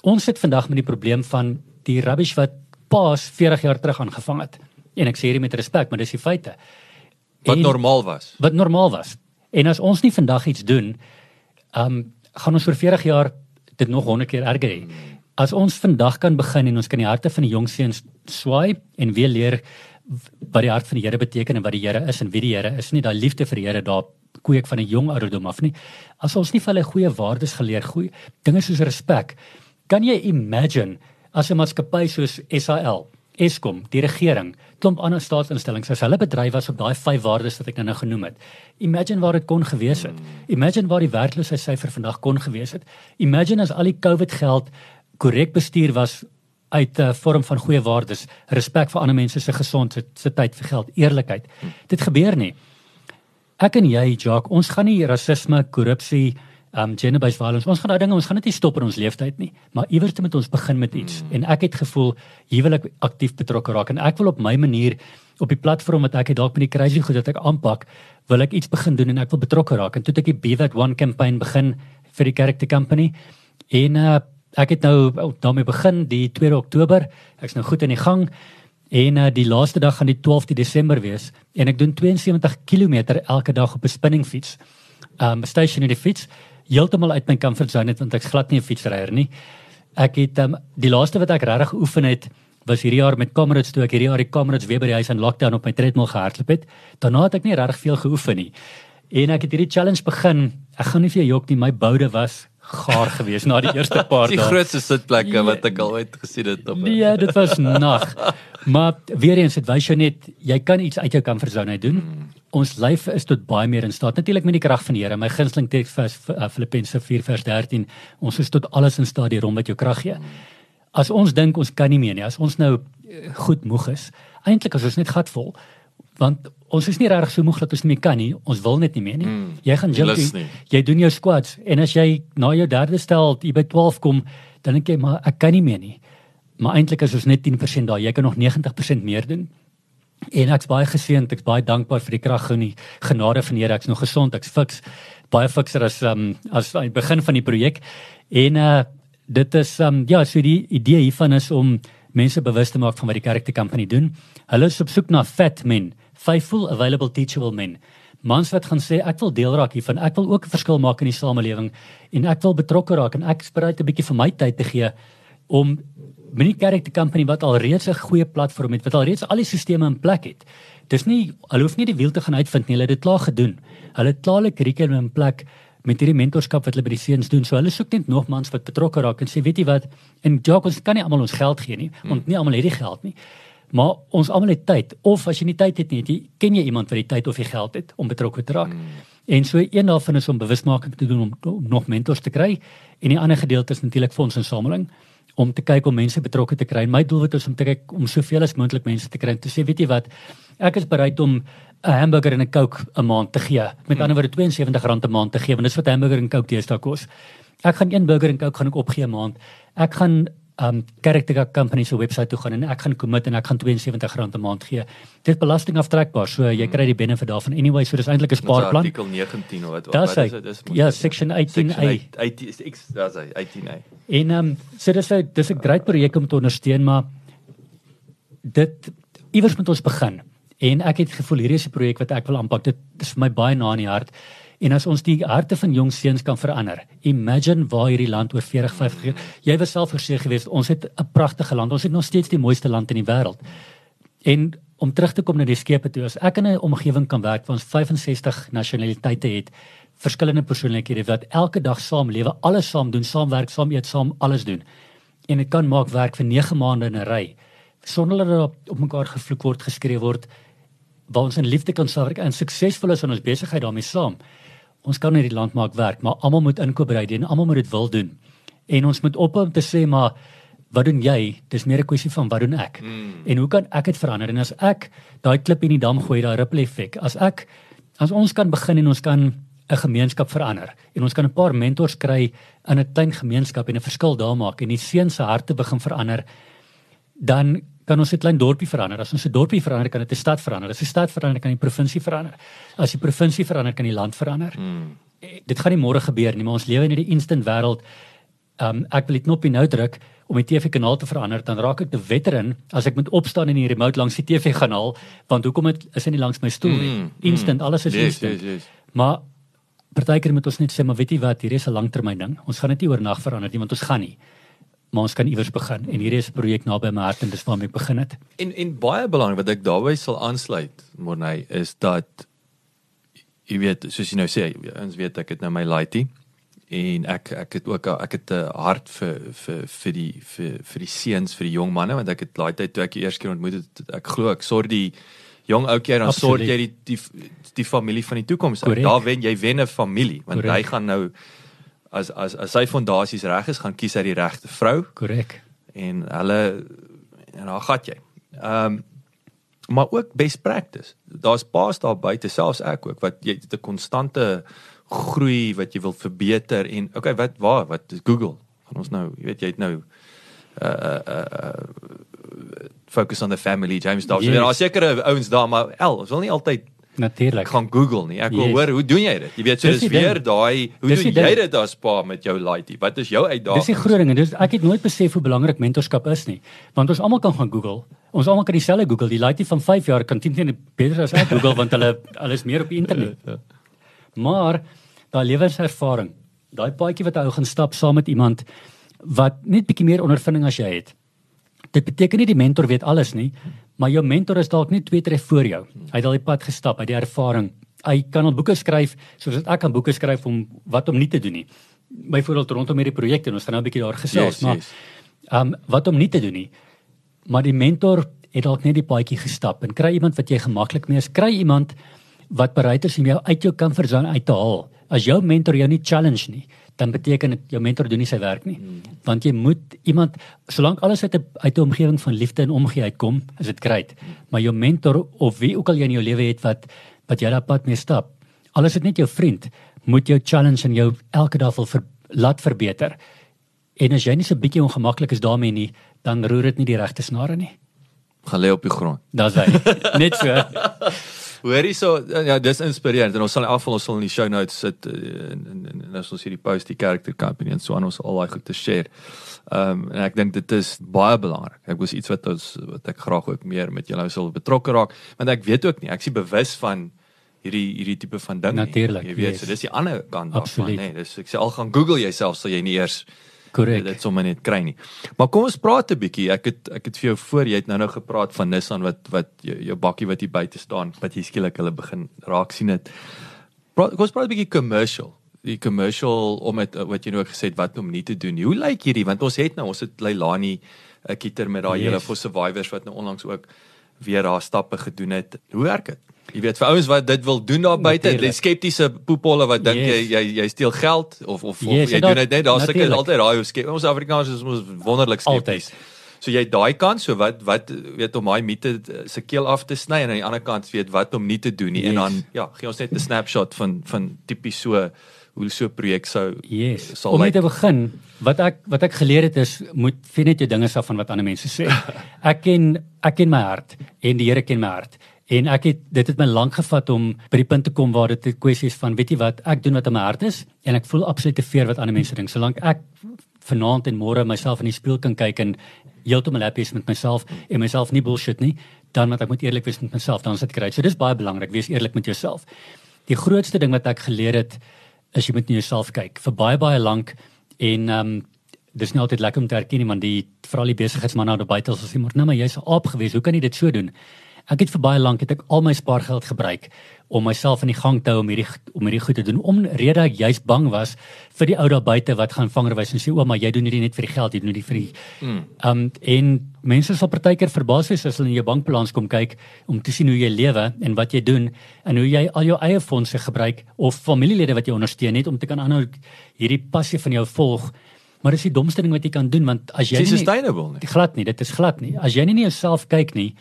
ons sit vandag met die probleem van die rubbish wat paas 40 jaar terug aangevang het. En ek sê dit met respek, maar dis die feite. Wat En- normaal was. wat normaal was. En as ons nie vandag iets doen, ehm um, gaan ons oor 40 jaar dit nog 100 keer erger hê. As ons vandag kan begin en ons kan die harte van die jong seuns swaai en weer leer wat die hart van die Here beteken en wat die Here is en wie die Here is, nie daai liefde vir die Here daar kweek van 'n jong ouderdom af nie. As ons nie vir hulle goeie waardes geleer, goeie dinge soos respek, kan jy imagine as 'n maatskappy soos SAL Eskom, die regering, klomp ander staatsinstellings as hulle bedryf was op daai vyf waardes wat ek nou genoem het. Imagine waar dit kon gewees het. Imagine waar die werkloosheidssyfer vandag kon gewees het. Imagine as al die COVID geld korrek bestuur was uit 'n uh, vorm van goeie waardes, respek vir ander mense se gesondheid, se tyd vir geld, eerlikheid. Dit gebeur nie. ek en jy Jacques, ons gaan nie rasisme, korrupsie, um gender-based violence, ons gaan daai dinge, ons gaan dit nie stop in ons lewenstyd nie, maar iewers moet ons begin met iets. Mm. En ek het gevoel hier wil ek aktief betrokke raak en ek wil op my manier op die platform wat ek het dalk met die crazy goed wat ek aanpak, wil ek iets begin doen en ek wil betrokke raak. En toe het ek die Be That One campaign begin vir die character company en uh, ek het nou daarmee begin die 2 Oktober. Ek's nou goed in die gang. En uh, die laaste dag gaan die 12de Desember wees en ek doen 72 km elke dag op 'n spinningfiets. Um stationary fiets heeltemal uit my comfort zone net want ek's glad nie 'n fietsryer nie. Ek het um, die laaste wat ek regtig geoefen het was hierdie jaar met Comrades toe ek hierdie jaar die Comrades weer by die huis in lockdown op my treadmill gehardloop het. Daarna het ek nie regtig veel geoefen nie. En ek het hierdie challenge begin. Ek gaan nie vir jou jok nie, my boude was gaar gewees na die eerste paar dae. Die grootste sitplekke wat ek al ooit gesien het op. Nee, dit was nag. Maar weer eens, dit wys jou net jy kan iets uit jou comfort zone uit doen. Hmm. Ons lyf is tot baie meer in staat. Natuurlik met die krag van die Here. My gunsteling teks vers uh, Filippense 4:13. Ons is tot alles in staat deur hom wat jou krag gee. As ons dink ons kan nie meer nie, as ons nou eh, goed moeg is, eintlik as ons net gatvol, want ons is nie regtig so moeg dat ons nie meer kan nie. Ons wil net nie meer nie. Mm, jy gaan gym jy doen jou squats en as jy na jou derde stel by 12 kom, dan dink jy maar ek kan nie meer nie. Maar eintlik is ons net 10% daar. Jy kan nog 90% meer doen. En ek's baie geseënd, ek's baie dankbaar vir die krag en die genade van die Here. Ek's nog gesond, ek's fiks. Baie fikser as um as aan die begin van die projek. En uh dit is um ja, so die idee hiervan is om mense bewus te maak van wat die kerk te company doen. Hulle is op soek na fat men faithful available teachable men. Mans wat gaan sê ek wil deel raak hiervan. Ek wil ook 'n verskil maak in die samelewing en ek wil betrokke raak en ek is bereid 'n bietjie van my tyd te gee om mini character company wat al reeds 'n goeie platform het wat al reeds al die sisteme in plek het. Dis nie hulle hoef nie die wiel te gaan uitvind nie. Hulle het dit klaar gedoen. Hulle het klaarlik kurrikulum in plek met hierdie mentorskap wat hulle by die seuns doen. So hulle soek net nog mans wat betrokke raak en sê weet jy wat? En Jacques kan nie almal ons geld gee nie want nie almal het die geld nie Maar ons almal het tyd of as jy nie tyd het nie, jy, ken jy iemand wat die tyd of die geld het om betrokke te raak. Mm. En so een daarvan is om bewusmaking te doen om, om nog mentors te kry en die ander gedeelte is natuurlik fondsinsameling om te kyk om mense betrokke te kry. My doelwit is om te kyk om soveel as moontlik mense te kry om te sê, weet jy wat, ek is bereid om 'n hamburger en 'n Coke 'n maand te gee. Met mm. ander woorde R72 'n maand te gee, want dis wat hamburger en Coke teesdae kos. Ek gaan een burger en Coke gaan ek opgee 'n maand. Ek gaan um character company se webwerf toe gaan en ek gaan commit en ek gaan R72 'n maand gee. Dit is belastingaftrekbaar. So jy kry die benefit daarvan anyway. So dis eintlik 'n spaarplan. Artikel 19 of wat wat is dit? Ja, section 18A. 18 is ek daar's hy 18A. En um so dis 'n dis 'n groot projek om te ondersteun, maar dit iewers moet ons begin. En ek het gevoel hierdie is 'n projek wat ek wil aanpak. Dit is vir my baie na in die hart. En as ons die harte van jong seuns kan verander. Imagine waar hierdie land oor 40, 50 jaar. Jy was self verseker geweest ons het 'n pragtige land. Ons het nog steeds die mooiste land in die wêreld. En om terug te kom na die skepe toe, as ek in 'n omgewing kan werk waar ons 65 nasionaliteite het, verskillende persoonlikhede wat elke dag saam lewe, alles saam doen, saamwerk, saam eet, saam alles doen. En dit kan maak werk vir 9 maande in 'n ry sonder dat op, op mekaar gevloek word, geskreeu word, waar ons in liefde kan saamwerk en suksesvol is in ons besigheid daarmee saam ons kan nie die land maak werk, maar almal moet inkoop ry doen, almal moet dit wil doen. En ons moet ophou om te sê maar wat doen jy? Dis meer 'n kwessie van wat doen ek? Mm. En hoe kan ek dit verander? En as ek daai klip in die dam gooi, daai ripple effek, as ek as ons kan begin en ons kan 'n gemeenskap verander en ons kan 'n paar mentors kry in 'n klein gemeenskap en 'n verskil daar maak en die seuns se harte begin verander, dan kan ons 'n klein dorpie verander. As ons 'n dorpie verander, kan dit 'n stad verander. As 'n stad verander, kan die provinsie verander. As die provinsie verander, kan die land verander. Mm. Dit gaan nie môre gebeur nie, maar ons lewe in hierdie instant wêreld. Um ek wil die knoppie nou druk om die TV-kanaal te verander, dan raak ek te veteran as ek moet opstaan en die remote langs die TV-kanaal, want hoekom het is hy nie langs my stoel nie. Mm, instant, mm. alles is yes, instant. Yes, yes. Maar partykeer moet ons net sê, maar weet jy wat, hier is 'n langtermyn ding. Ons gaan dit nie oornag verander nie, want ons gaan nie maar ons kan iewers begin en hierdie is 'n projek naby my hart en dis waarmee ek begin het. En en baie belangrik wat ek daarbey sal aansluit, Morney, is dat jy weet, soos jy nou sê, ons weet ek het nou my laity en ek ek het ook ek het 'n hart vir vir vir die vir vir die seuns, vir die jong manne want ek het laai tyd toe ek die eerste keer ontmoet het, ek glo ek sorg die jong ou keer dan sorg jy die die die familie van die toekoms. Daar wen jy wen 'n familie want Correct. hy gaan nou as as as sy fondasies reg is, gaan kies hy die regte vrou. Korrek. En hulle en daar gat jy. Ehm um, maar ook best practice. Daar's paas daar buite selfs ek ook wat jy 'n konstante groei wat jy wil verbeter en okay, wat waar wat Google gaan ons nou, jy weet jy het nou uh uh uh focus on the family James Dawes. Yes. Daar is sekere ouens daar maar el, ons wil nie altyd Natuurlik. gaan Google nie. Ek wil yes. hoor hoe doen jy dit? Jy weet so dis, dis weer daai hoe dis doen jy dit as pa met jou laaitie? Wat is jou uitdaging? Dis die groot ding en dis ek het nooit besef hoe belangrik mentorskap is nie. Want ons almal kan gaan Google. Ons almal kan dieselfde Google. Die laaitie van 5 jaar kan teen beter as ek Google want hulle is meer op die internet. Ja, ja. Maar daai lewenservaring, daai paadjie wat ou gaan stap saam met iemand wat net bietjie meer ondervinding as jy het. Dit beteken nie die mentor weet alles nie, maar jou mentor is dalk net twee tree voor jou. Hy het al die pad gestap, hy het die ervaring. Hy kan al boeke skryf soos ek kan boeke skryf om wat om nie te doen nie. Byvoorbeeld rondom hierdie projekte en ons gaan nou 'n bietjie daar gesels, yes, maar yes. um wat om nie te doen nie. Maar die mentor het dalk net die paadjie gestap en kry iemand wat jy gemaklik mee is, kry iemand wat bereid is om jou uit jou comfort zone uit te haal. As jou mentor jou nie challenge nie, dan beteken dit jou mentor doen nie sy werk nie. Hmm. Want jy moet iemand solank alles uit 'n uit 'n omgewing van liefde en omgee uitkom, is dit great. Maar jou mentor of wie ook al jy in jou lewe het wat wat jy op pad mee stap, alles is net jou vriend, moet jou challenge en jou elke dag wil ver, laat verbeter. En as jy nie so bietjie ongemaklik is daarmee nie, dan roer dit nie die regte snare nie. Gaan lê op die grond. Dis hy. net so. Hoorie so ja, dis inspirerend en ons sal in elk geval ons sal in die show notes sit eh, en en, en, en as ons hierdie post die character company en so aan ons al daai goed te share. Ehm um, en ek dink dit is baie belangrik. Ek was iets wat ons wat ek graag ook meer met julle sou betrokke raak want ek weet ook nie ek is bewus van hierdie hierdie tipe van ding. Natuurlik. Jy weet yes. so dis die ander kant daarvan nê. Nee, dis ek sê al gaan Google jouself sal jy nie eers Korrek. Dit sommer net kry nie. Maar kom ons praat 'n bietjie. Ek het ek het vir jou voor jy het nou nou gepraat van Nissan wat wat jou, jou bakkie wat hier buite staan, wat jy skielik hulle begin raak sien dit. Praat kom ons praat 'n bietjie commercial. Die commercial om met wat jy nou gesê het wat om nie te doen. Hoe lyk hierdie? Want ons het nou ons het Leilani 'n kieter met daai yes. hele for survivors wat nou onlangs ook weer daar stappe gedoen het. Hoe werk dit? Jy weet vir ouens wat dit wil doen daar buite, die skeptiese poepolle wat dink yes. jy jy jy steel geld of of, of yes, jy doen dit net daar seker altyd raai of skep. Ons Afrikaners is ons wonderlik skepties. So jy daai kant, so wat wat weet om daai mite se keel af te sny en aan die ander kant weet wat om nie te doen nie yes. en dan ja, gee ons net 'n snapshot van van tipies so hoe so 'n projek sou yes. sal Om like. te begin, wat ek wat ek geleer het is moet vind net jou dinge af van wat ander mense sê. ek ken ek ken my hart en die Here ken my hart. En ek het dit het my lank gevat om by die punt te kom waar dit 'n kwessie is van weet jy wat ek doen wat in my hart is en ek voel absoluut te veer wat ander mense dink. Solank ek vanaand en môre myself in die spieël kan kyk en heeltemal happy is met myself en myself nie bullshit nie, dan moet ek moet eerlik wees met myself, dan is dit reg. So dis baie belangrik, wees eerlik met jouself. Die grootste ding wat ek geleer het is jy moet na jouself kyk vir baie baie lank en ehm um, dis nie altyd lekker om te erken nie want die veral die besigheidsman nou daar buite as jy moet nou maar jy's 'n aap gewees, hoe kan jy dit so doen? Ek het vir baie lank het ek al my spaargeld gebruik om myself in die gang te hou om hierdie om hierdie goed te doen. Omrede ek juis bang was vir die ou daar buite wat gaan vangerwys en sê ouma jy doen hierdie net vir die geld, jy doen dit vir die mm. um en mense sal partykeer verbaas wees as hulle in jou bankbalans kom kyk om te sien hoe jy lewe en wat jy doen en hoe jy al jou eie fondse gebruik of familielede wat jy ondersteun net om te kan aanhou hierdie passie van jou volg. Maar dis die domste ding wat jy kan doen want as jy nie sustainable nie. Glad nie, dit is glad nie. As jy nie na jouself kyk nie,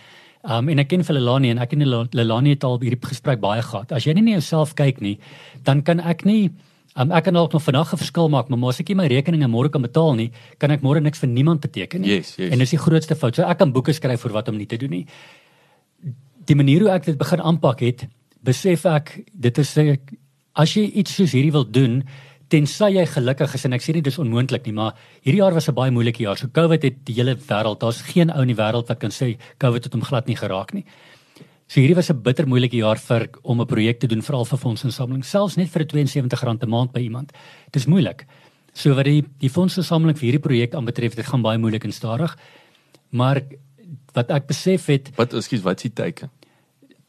Um en ek ken vir Lelani en ek en Lelani het al hierdie gesprek baie gehad. As jy nie na jouself kyk nie, dan kan ek nie um ek kan dalk nog vandag 'n verskil maak, maar as ek nie my rekeninge môre kan betaal nie, kan ek môre niks vir niemand beteken nie. Yes, yes. En dis die grootste fout. So ek kan boeke skryf vir wat om nie te doen nie. Die manier hoe ek dit begin aanpak het, besef ek dit is as jy iets soos hierdie wil doen, tensy jy gelukkig is en ek sê nie dis onmoontlik nie, maar hierdie jaar was 'n baie moeilike jaar. So COVID het die hele wêreld, daar's geen ou in die wêreld wat kan sê COVID het hom glad nie geraak nie. So hierdie was 'n bitter moeilike jaar vir om 'n projek te doen veral vir fondsinsameling, selfs net vir 'n R72 'n maand by iemand. Dit is moeilik. So wat die die fondsinsameling vir hierdie projek aanbetref, dit gaan baie moeilik en stadig. Maar wat ek besef het, wat ekskuus, wat is die teken?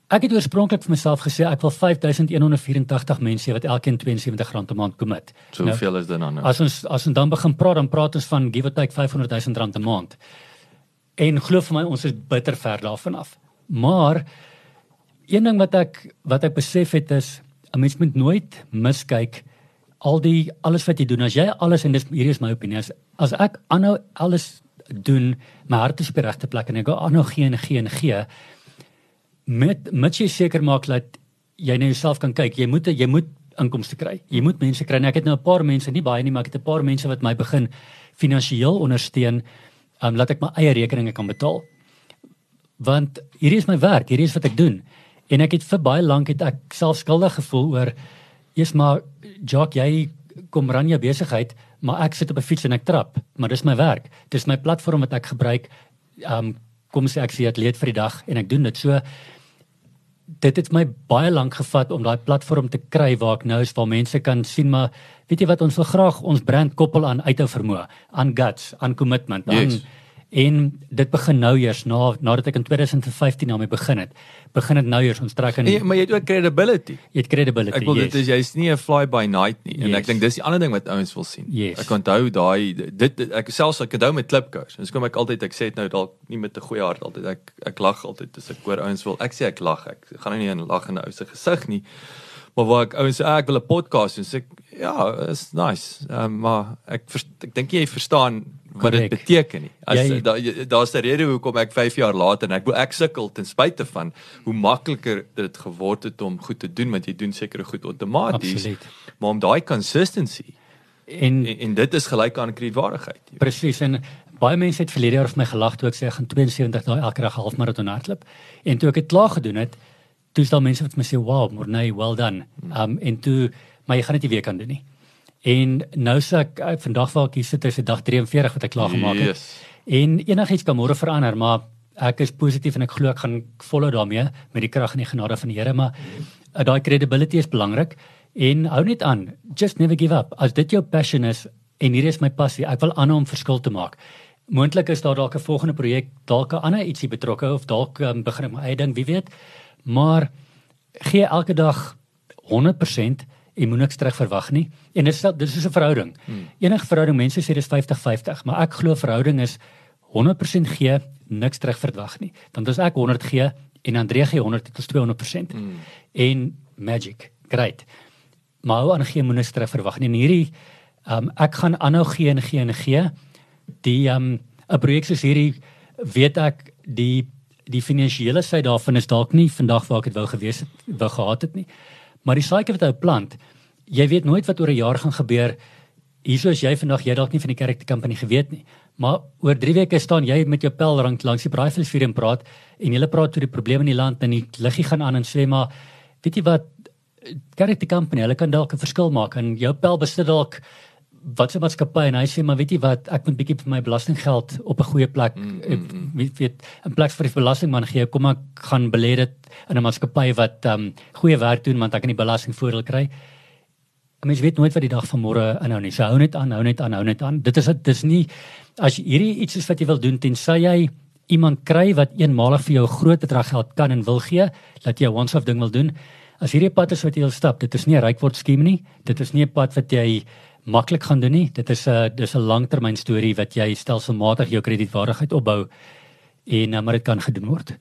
Ek het oorspronklik vir myself gesê ek wil 5184 mense wat elkeen R72 'n maand commit. So nou, is dit dan nou? As ons as ons dan begin praat, dan praat ons van give or take R500 000 'n maand. En glo vir my, ons is bitter ver daarvan af. Maar een ding wat ek wat ek besef het is 'n mens moet nooit miskyk al die alles wat jy doen. As jy alles en dis hier is my opinie, as, as ek aanhou alles doen, my hart is op die regte plek en ek aanhou gee en gee en gee met met jy seker maak dat jy net jouself kan kyk. Jy moet jy moet inkomste kry. Jy moet mense kry. Nou, ek het nou 'n paar mense, nie baie nie, maar ek het 'n paar mense wat my begin finansiëel ondersteun, um laat ek my eie rekeninge kan betaal. Want hierdie is my werk, hierdie is wat ek doen. En ek het vir baie lank het ek self skuldig gevoel oor eers maar Jock, jy kom ran jou besigheid, maar ek sit op 'n fiets en ek trap, maar dis my werk. Dis my platform wat ek gebruik. Um kom sê ek sê atleet vir die dag en ek doen dit so dit het my baie lank gevat om daai platform te kry waar ek nou is waar mense kan sien maar weet jy wat ons wil graag ons brand koppel aan uithou vermoë, aan guts, aan commitment, aan yes. En dit begin nou eers na nadat ek in 2015 daarmee begin het. Begin dit nou eers ons trek in. Nee, maar jy het ook credibility. Jy het credibility. Ek wil yes. dit is jy's nie 'n fly by night nie en yes. ek dink dis die ander ding wat ouens wil sien. Yes. Ek onthou daai dit, dit ek selfs ek onthou met klipkous. Dis kom ek altyd ek sê dit nou dalk nie met 'n goeie hart altyd ek ek lag altyd as ek hoor ouens wil. Ek sê ek lag. Ek gaan nou nie in lag in 'n ou se gesig nie. Maar waar ek ouens sê ah, ek wil 'n podcast en sê ja, is nice. Um, maar ek ek dink jy verstaan wat dit beteken nie. As daar's da 'n rede hoekom ek 5 jaar later en ek ek sukkel ten spyte van hoe makliker dit geword het om goed te doen want jy doen sekere goed outomaties. Absoluut. Maar om daai consistency en, en en dit is gelyk aan kredietwaardigheid. Presies en baie mense het verlede jaar vir my gelag toe ek sê ek gaan 72 dae elke dag halfmaraton hardloop en toe ek dit klaar gedoen het, toe stel mense vir my sê wow, Morney, well done. Hmm. Um en toe maar jy gaan dit nie weer kan doen nie. En nou sê ek vandag waar ek hier sit is dit dag 43 wat ek klaar gemaak het. Yes. En enigiets kan môre verander, maar ek is positief en ek glo ek gaan volhou daarmee met die krag en die genade van die Here, maar uh, daai credibility is belangrik en hou net aan. Just never give up. As dit jou passion is en hier is my passie, ek wil aanhou om verskil te maak. Moontlik is daar dalk 'n volgende projek, dalk 'n ander ietsie betrokke of dalk um, begin ek my eie ding, wie weet. Maar gee elke dag 100% en moet niks terug verwag nie. En dit is dit is 'n verhouding. Hmm. Enige verhouding mense sê dis 50-50, maar ek glo verhouding is 100% gee, niks terug verwag nie. Dan as ek 100 gee en Andre gee 100, dit is 200%. Hmm. En magic, great. Maar ou aan gee moet niks terug verwag nie. En hierdie um ek gaan aanhou gee en gee en gee. Die um 'n projek soos hierdie weet ek die die finansiële sy daarvan is dalk nie vandag waar ek dit wou gewees het wou gehad het nie. Maar die saadjie wat hy plant, jy weet nooit wat oor 'n jaar gaan gebeur. Hierso is jy vandag jy dalk nie van die kerk te kampanje geweet nie. Maar oor 3 weke staan jy met jou pel rank langs die braaivleisvuur en praat en jy praat oor die probleme in die land en die liggie gaan aan en sê maar weet jy wat kerk te kampanje, hulle kan dalk 'n verskil maak en jou pel besit dalk wat se maatskappy en hy sê maar weet jy wat ek moet bietjie vir my belastinggeld op 'n goeie plek mm, mm, mm. weet weet 'n plek vir die belastingman gee kom ek gaan belê dit in 'n maatskappy wat um goeie werk doen want ek kan die belastingvoordeel kry. Mens weet nooit wat die dag van môre inhou nie. So hou net aan, hou net aan, hou net aan. Dit is dit is nie as hierdie iets is wat jy wil doen tensy jy iemand kry wat eenmalig vir jou groot bedrag geld kan en wil gee, dat jy 'n once off ding wil doen. As hierdie pad is wat jy wil stap, dit is nie 'n rykword skema nie. Dit is nie 'n pad wat jy maklik gaan doen nie. Dit is 'n dis 'n langtermyn storie wat jy stelselmatig jou kredietwaardigheid opbou en uh, maar dit kan gedoen word.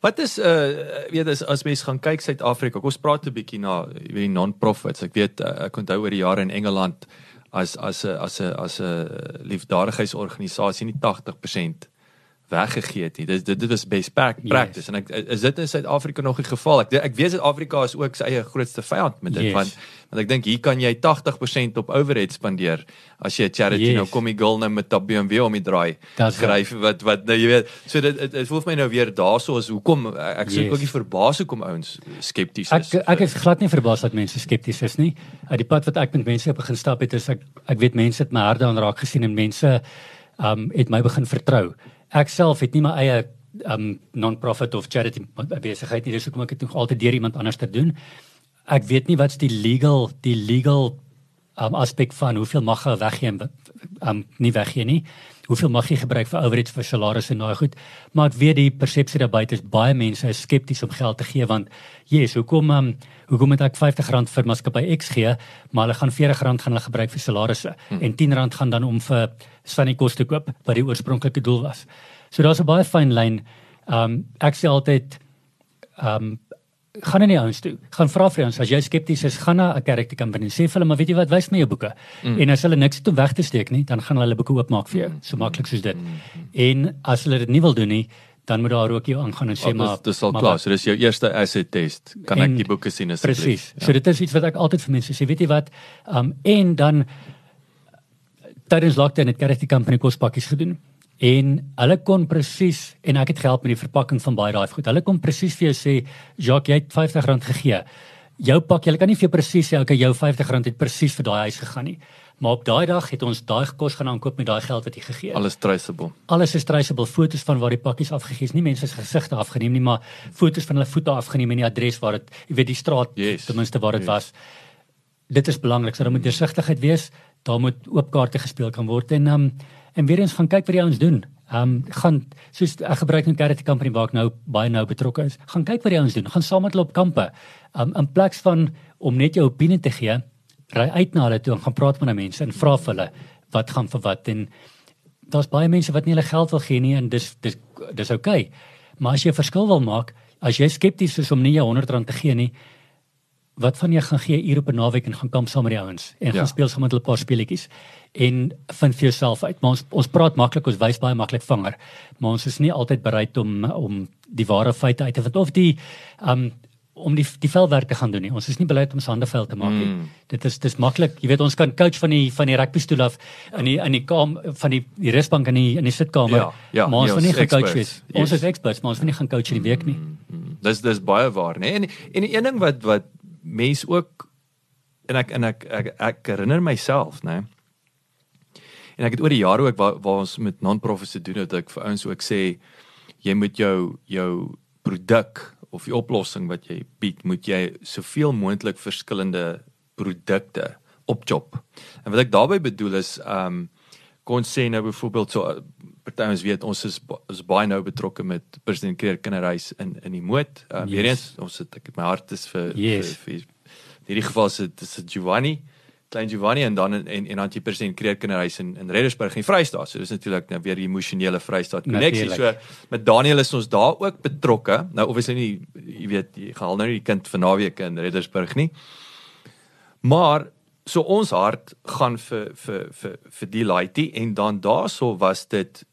Wat is uh weet as as mens gaan kyk Suid-Afrika, ons praat 'n bietjie na jy weet die non-profits. Ek weet uh, ek onthou oor die jare in Engeland as as 'n as 'n as 'n liefdadigheidsorganisasie nie 80% weggegee het nie. Dit dit dit is best practice yes. en ek is dit in Suid-Afrika nog die geval. Ek ek weet Suid-Afrika is ook sy eie grootste vyand met dit yes. want want ek dink hier kan jy 80% op overhead spandeer as jy 'n charity yes. nou kom die girl nou met 'n BMW om die draai skryf wat wat nou jy weet. So dit dit voel vir my nou weer daarso is hoekom ek sê yes. ook nie verbaas hoekom ouens skepties is. Ek ek is glad nie verbaas dat mense skepties is nie. Uit die pad wat ek met mense begin stap het is ek ek weet mense het my harte aanraak gesien en mense um het my begin vertrou ek self het nie my eie um non-profit of charity besigheid nie. Dis hoekom ek dit nog altyd deur iemand anders te doen. Ek weet nie wat's die legal die legal um aspek van hoeveel mag jy weggee um nie weggee nie. Hoeveel mag jy gebruik vir overheads vir salarisse en daai goed. Maar ek weet die persepsie daar buite is baie mense is skepties om geld te gee want yes, hoekom um hoekom moet ek R50 vir maatskappy X gee, maar hulle gaan R40 gaan hulle gebruik vir salarisse hmm. en R10 gaan dan om vir sunny kos te koop wat die oorspronklike doel was. So daar's 'n baie fyn lyn. Um ek sê altyd um gaan in die ouens toe. Gaan vra vir ons as jy skepties is, gaan na 'n kerk te kan binne. Sê vir hulle maar weet jy wat, wys my jou boeke. Mm. En as hulle niks het om weg te steek nie, dan gaan hulle boeke oopmaak vir jou. So maklik soos dit. Mm. En as hulle dit nie wil doen nie, dan moet daar ook jou aangaan en sê Oh, maar dis al klaar. So dis jou eerste asset test. Kan En- ek die boeke sien asseblief? Presies. Ja. So dit is iets wat ek altyd vir mense sê, weet jy wat? Um en dan tydens lockdown het Charity Company kospakkies gedoen. En hulle kon presies en ek het gehelp met die verpakking van baie daai goed. Hulle kon presies vir jou sê, "Jacques, jy het R50 gegee." Jou pak, jy kan nie vir jou presies sê, "Oké, jou R50 het presies vir daai huis gegaan nie." Maar op daai dag het ons daai kos gaan aankoop met daai geld wat jy gegee het. Alles traceable. Alles is traceable, foto's van waar die pakkies afgegee is, nie mense se gesigte afgeneem nie, maar foto's van hulle voete afgeneem en die adres waar dit, jy weet die straat Yes. ten minste waar dit Yes. was. Dit is belangrik, so daar moet deursigtigheid wees, daar moet oop kaarte gespeel kan word en um, en weer eens gaan kyk wat die ouens doen. Um gaan soos ek gebruik 'n charity company waar ek nou baie nou betrokke is. Gaan kyk wat die ouens doen. Gaan saam met hulle op kampe. Um in plaas van om net jou opinie te gee, ry uit na hulle toe en gaan praat met die mense en vra vir hulle wat gaan vir wat en daar's baie mense wat nie hulle geld wil gee nie en dis dis dis oukei. Okay. Maar as jy 'n verskil wil maak, as jy skepties is om nie jou R100 te gee nie, wat van jy gaan gee uur op 'n naweek en gaan kamp saam met die ouens en Ja. gaan speel saam met hulle 'n paar speletjies en vind vir jouself uit. Maar ons ons praat maklik, ons wys baie maklik vanger, maar ons is nie altyd bereid om om die ware feite uit te vind of die um om die die velwerk te gaan doen nie. Ons is nie bereid om ons hande vuil te maak nie. Mm. Dit is dis maklik. Jy weet ons kan coach van die van die rugby stoel af in die in die kamer van die die rusbank in die in die sitkamer. Ja, ja, maar ons ja, wil nie ons gaan coach experts. wees. Ons Yes. is experts, maar ons wil nie gaan coach in die week nie. Mm, Dis dis baie waar, né? En en die een ding wat wat mense ook en ek en ek ek, ek herinner myself, né? En ek het oor die jare ook waar, waar ons met non-profits te doen het, ek vir ouens ook sê jy moet jou jou produk of die oplossing wat jy bied, moet jy soveel moontlik verskillende produkte opchop. En wat ek daarmee bedoel is um kon sê nou byvoorbeeld so party ons weet ons is is baie nou betrokke met president Kreer kinderhuis in in die moed. Um, Yes. Weer eens ons het ek my hart is vir Yes. vir, vir in hierdie geval dis dit Giovanni klein Giovanni en dan en en, dan het jy president Kreer kinderhuis in in Reddersburg in Vrystaat. So dis natuurlik nou weer die emosionele Vrystaat koneksie. So met Daniel is ons daar ook betrokke. Nou obviously nie jy weet jy gaan nou nie die kind vir naweek in Reddersburg nie. Maar so ons hart gaan vir vir vir vir die laity en dan daarso was dit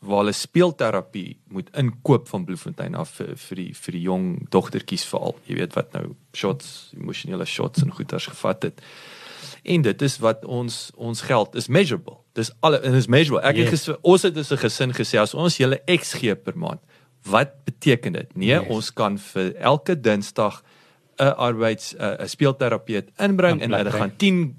waar hulle speelterapie moet inkoop van Bloemfontein af vir vir die vir die jong dogtertjies veral. Jy weet wat nou shots, emosionele shots en goeters gevat het. En dit is wat ons ons geld is measurable. Dis alle en is measurable. Ek het Yes. yes. ons het as 'n gesin gesê as ons julle X gee per maand, wat beteken dit? Nee, Yes. ons kan vir elke Dinsdag 'n arbeids 'n speelterapeut inbring en hulle gaan 10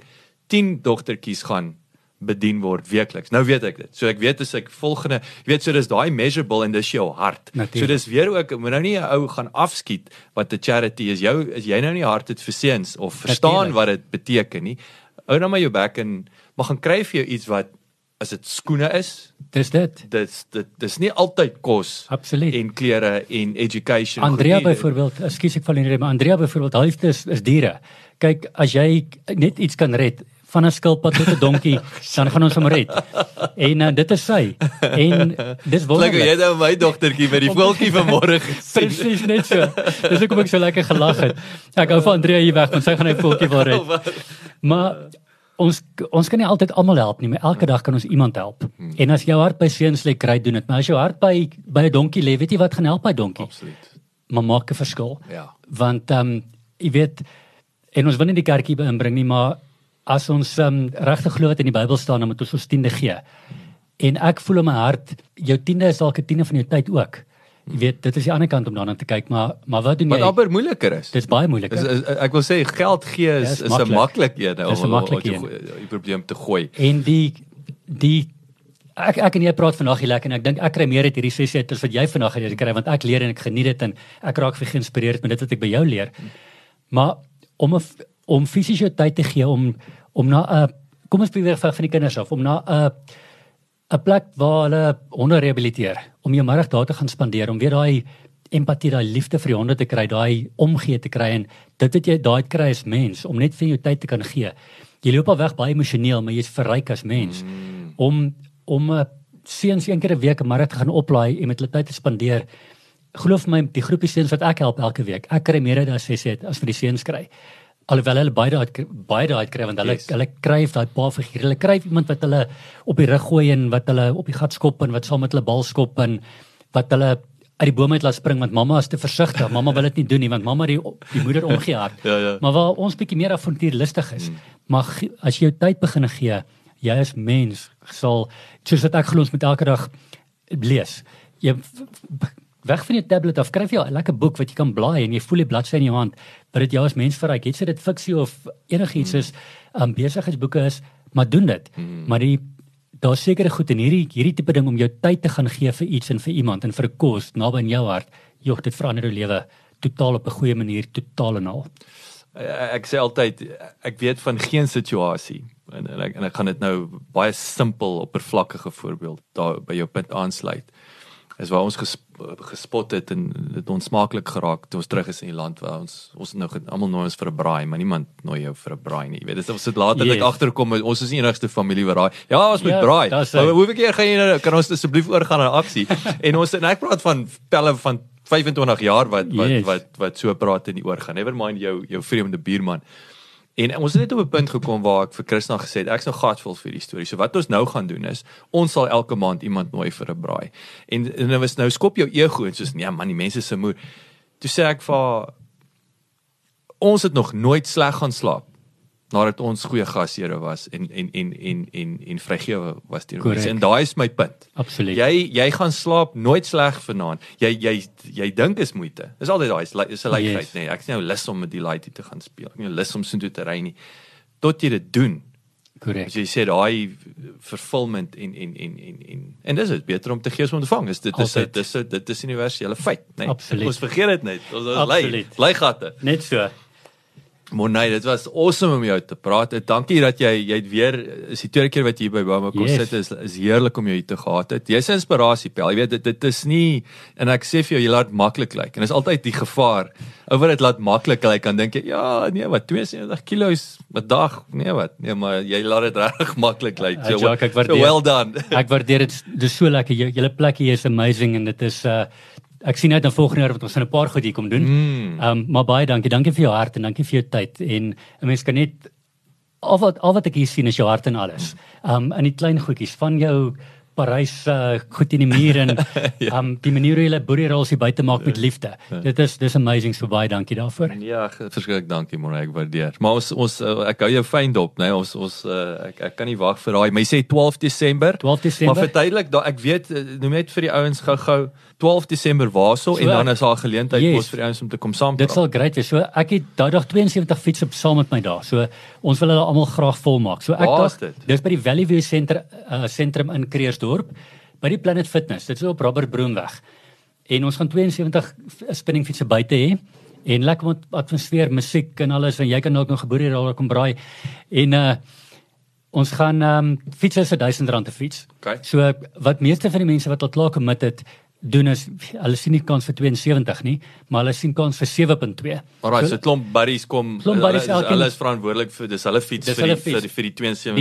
10 dogtertjies gaan bedien word weekliks. Nou weet ek dit. So ek weet as ek volgende, jy weet so dis daai measurable en dis jou hart. Natuurlijk. So dis weer ook moet nou nie 'n ou gaan afskiet wat 'n charity is. Jou is jy nou nie hart het vir seuns of verstaan Natuurlijk. wat dit beteken nie. Hou nou maar jou bek en maar gaan kry vir jou iets wat as dit skoene is, Dis dit. dis dit dis nie altyd kos Absoluut. en klere en education. Andrea byvoorbeeld, ekskuus ek val in die rede, maar Andrea byvoorbeeld, halfte is is diere. Kyk, as jy net iets kan red van 'n skilpad tot 'n donkie, dan gaan ons hom red. En uh, dit is sy. En dis wonderlik. jy nou my dogtertjie met die voeltjie vanmôre gesien. Presies net so. Dis hoekom ek so lekker gelag het. Ek hou van Andrea hier weg want sy gaan net voeltjie wil red. Maar ons ons kan nie altyd almal help nie, maar elke dag kan ons iemand help. En as jou hart by seuns lê, kry doen dit. Maar as jou hart by by 'n donkie lê, weet jy wat gaan help by donkie? Absoluut. Maar maak 'n verskil. Ja. Want ehm um, jy weet en ons wil nie die kerkie inbring nie, maar as ons um, regtig glo wat in die Bybel staan, dan moet ons ons tiende gee. En ek voel in my hart, jou tiende is dalk 'n tiende van jou tyd ook. Jy weet, dit is die ander kant om daarna te kyk, maar maar wat doen Wat jy? amper moeiliker is. Dit is baie moeilik. Is, is, ek wil sê geld gee Ja, is is is 'n maklik. een om om die- probleem te gooi. En die die ek ek en jy praat vandag hier lekker en ek dink ek kry meer uit hierdie sessie uit as wat jy vandag het gekry want ek leer en ek geniet dit en ek raak geïnspireerd met dit wat ek by jou leer. Maar om 'n om fisies jou tyd te gee om om na 'n kom ons beweeg van van die kinders af om na 'n 'n plek waar hulle honde rehabiliteer om jou middag daar te gaan spandeer om weer daai empatie, daai liefde vir die honde te kry, daai omgee te kry en dit wat jy daai kry as mens om net vir jou tyd te kan gee. Jy loop al weg baie emosioneel, maar jy's verryk as mens mm. om om 'n seuns een keer 'n week 'n te gaan oplaai en met hulle tyd te spandeer. Glo vir my, die groepie seuns wat ek help elke week, ek kry meer uit as sê het as vir die seuns kry. Alhoewel hulle baie daai baie daai kry want hulle Yes. hulle kry daai pa figuur. Hulle kry iemand wat hulle op die rug gooi en wat hulle op die gat skop en wat saam met hulle bal skop en wat hulle uit die boom uit laat spring want mamma is te versigtig. Mamma wil dit nie doen nie want mamma die die moeder omgee haar. Ja, ja. Maar waar ons bietjie meer avontuurlustig is, mm. maar ge- as jy jou tyd begin gee, jy as mens sal soos wat ek glo ons met elke dag lees. Jy weg van jou tablet af, skryf jy 'n lekker boek wat jy kan blaai en jy voel die bladsy in jou hand, wat dit jou as mens verryk. Jy sê dit fiksie of enigiets is, um, besigheidsboeke is, maar doen dit. Mm. Maar die daar sekere goed in hierdie hierdie tipe ding om jou tyd te gaan gee vir iets en vir iemand en vir 'n kos naby in jou hart. Jog, dit verander jou lewe totaal op 'n goeie manier, totaal en al. Eh, ek sê altyd ek weet van geen situasie en, en ek en ek gaan dit nou baie simpel oppervlakkige voorbeeld daar by jou punt aansluit is waar ons gespot het en dit onsmaaklik geraak toe ons terug is in die land waar ons ons nou almal nooi ons vir 'n braai maar niemand nooi jou vir 'n braai nie jy weet dis ons het later Yes. agterkom ons is die enigste familie wat raai ja ons moet Ja, braai maar hoeveel keer gaan jy nou kan ons asseblief oorgaan na aksie en ons en ek praat van pelle van 25 jaar wat wat Yes. wat wat so praat in die oor gaan. Never mind jou jou vreemde buurman. En ons het net op 'n punt gekom waar ek vir Christina gesê het ek's nou gatvol vir die storie. So wat ons nou gaan doen is ons sal elke maand iemand nooi vir 'n braai. En en dan was nou skop jou ego en soos nee man, die mense se moed. Toe sê ek vir ons het nog nooit sleg gaan slaap nadat ons goeie gasheere was en en en en en en vrygewe was teenoor mense. En daai is my punt. Absoluut. Jy jy gaan slaap nooit sleg vanaand. Jy jy jy dink is moeite. Dis altyd daai is, is 'n lykheid Yes. nê. Nee, ek is nou lus om met die laity te gaan speel. Ek is nou lus om soontoe te ry nie. Tot jy dit doen. Korrek. As jy sê daai vervulment en en en en en en dis dit beter om te gee as om te vang. Is dit is dit is dit is universele feit, nê. Nee. Absoluut. Ons vergeet dit net. Ons ons lei lei gatte. Net so. Monay, dit was awesome om jou te praat. Dankie dat jy jy het weer is die tweede keer wat jy hier by Boma kom Yes. sit is is heerlik om jou hier te gehad het. Jy's 'n inspirasie, Pel. Jy weet dit dit is nie en ek sê vir jou jy laat maklik lyk. En dis altyd die gevaar. Ou wat dit laat maklik lyk kan dink jy ja, nee, wat 72 kg 'n dag. Nee, wat? Nee, maar jy laat dit regtig maklik lyk. So, Ja, Jacques, ek so waardeer. well done. Ek waardeer dit dis so lekker. Jou- Julle plek hier is amazing en dit is uh ek sien uit na volgende jaar wat ons 'n paar goed hier kom doen. Mm. Ehm um, maar baie dankie. Dankie vir jou hart en dankie vir jou tyd en 'n mens kan net al wat al wat ek hier sien is jou hart en alles. Ehm um, in die klein goedjies van jou Parys uh, goed in die muur en ehm Ja. um, die manier hoe jy boerierolls hier buite maak met liefde. Dit is dis amazing so baie dankie daarvoor. Ja, verskriklik dankie Monay, ek waardeer. Maar ons ons uh, ek hou jou fyn dop, né? Nee? Ons ons uh, ek ek kan nie wag vir daai. Maar jy sê 12 Desember. 12 Desember. Maar verduidelik daai ek weet eh, noem net vir die ouens gou-gou 12 Desember waarso So en dan is daar 'n geleentheid Yes. vir ouens om te kom saam. Dit sal great wees. So ek het daai dag 72 fiets op saam met my daar. So ons wil hulle almal graag volmaak. So ek dink dit? dis by die Valley View sentrum uh, sentrum in Kreersdorp by die Planet Fitness. Dit is op Robert Broomweg. En ons gaan 72 f- spinning fietsse buite hê en lekker met atmosfeer, musiek en alles en jy kan dalk nog geboerie daar kom braai. En uh ons gaan ehm um, fiets is 1000 rand 'n fiets. Okay. So wat meeste van die mense wat al klaar commit het doen is hulle sien nie kans vir 72 nie, maar hulle sien kans vir 7.2. Alraai, so 'n klomp buddies kom. Klomp buddies hulle, elkeen- hulle is verantwoordelik vir dis hulle fiets Dis vir die, hulle fiets. vir die vir die Die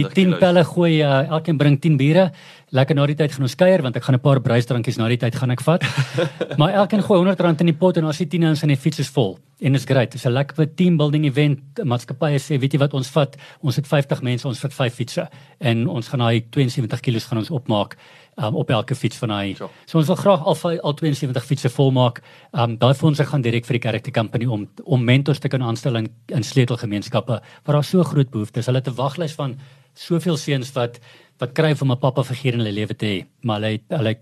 72 10 kilos. pelle gooi uh, elkeen bring 10 biere. Lekker na die tyd gaan ons kuier want ek gaan 'n paar bruisdrankies na die tyd gaan ek vat. maar elkeen gooi 100 rand in die pot en as die 10 ons in die fiets is vol. En dit is great. Dit is 'n lekker team building event. Maatskappye sê, weet jy wat ons vat? Ons het 50 mense, ons vat 5 fietsse en ons gaan daai 72 kg gaan ons opmaak um, op elke fiets van daai. Sure. So ons wil graag al al 72 fietsse volmaak. Um daai fondse gaan direk vir die character company om om mentors te kan aanstel in, in sleutelgemeenskappe waar daar so groot behoeftes. Hulle het 'n waglys van soveel seuns wat wat kry om 'n pappa figuur in hulle lewe te hê, maar hulle hulle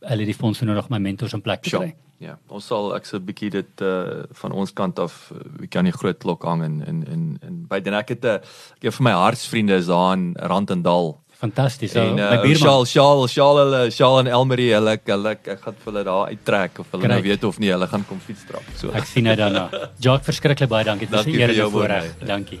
hulle het die fondse nodig om my mentors in plek te kry. Ja, ons sal ek se 'n bietjie dit uh van ons kant af uh, kan die groot klok hang en en en, en by dan ek het 'n ek een van my hartsvriende is daar in Randendal. Fantasties. So, en my uh, buurman. Shaal Shaal Shaal hulle Shaal en Elmarie hulle hulle ek gaan vir hulle daar uittrek of hulle nou Great. weet of nie hulle gaan kom fietsstrap. So Ek sien uit daarna. Jacques verskriklik baie dankie. 'n Dankie eer vir en voorreg. Morne. Dankie.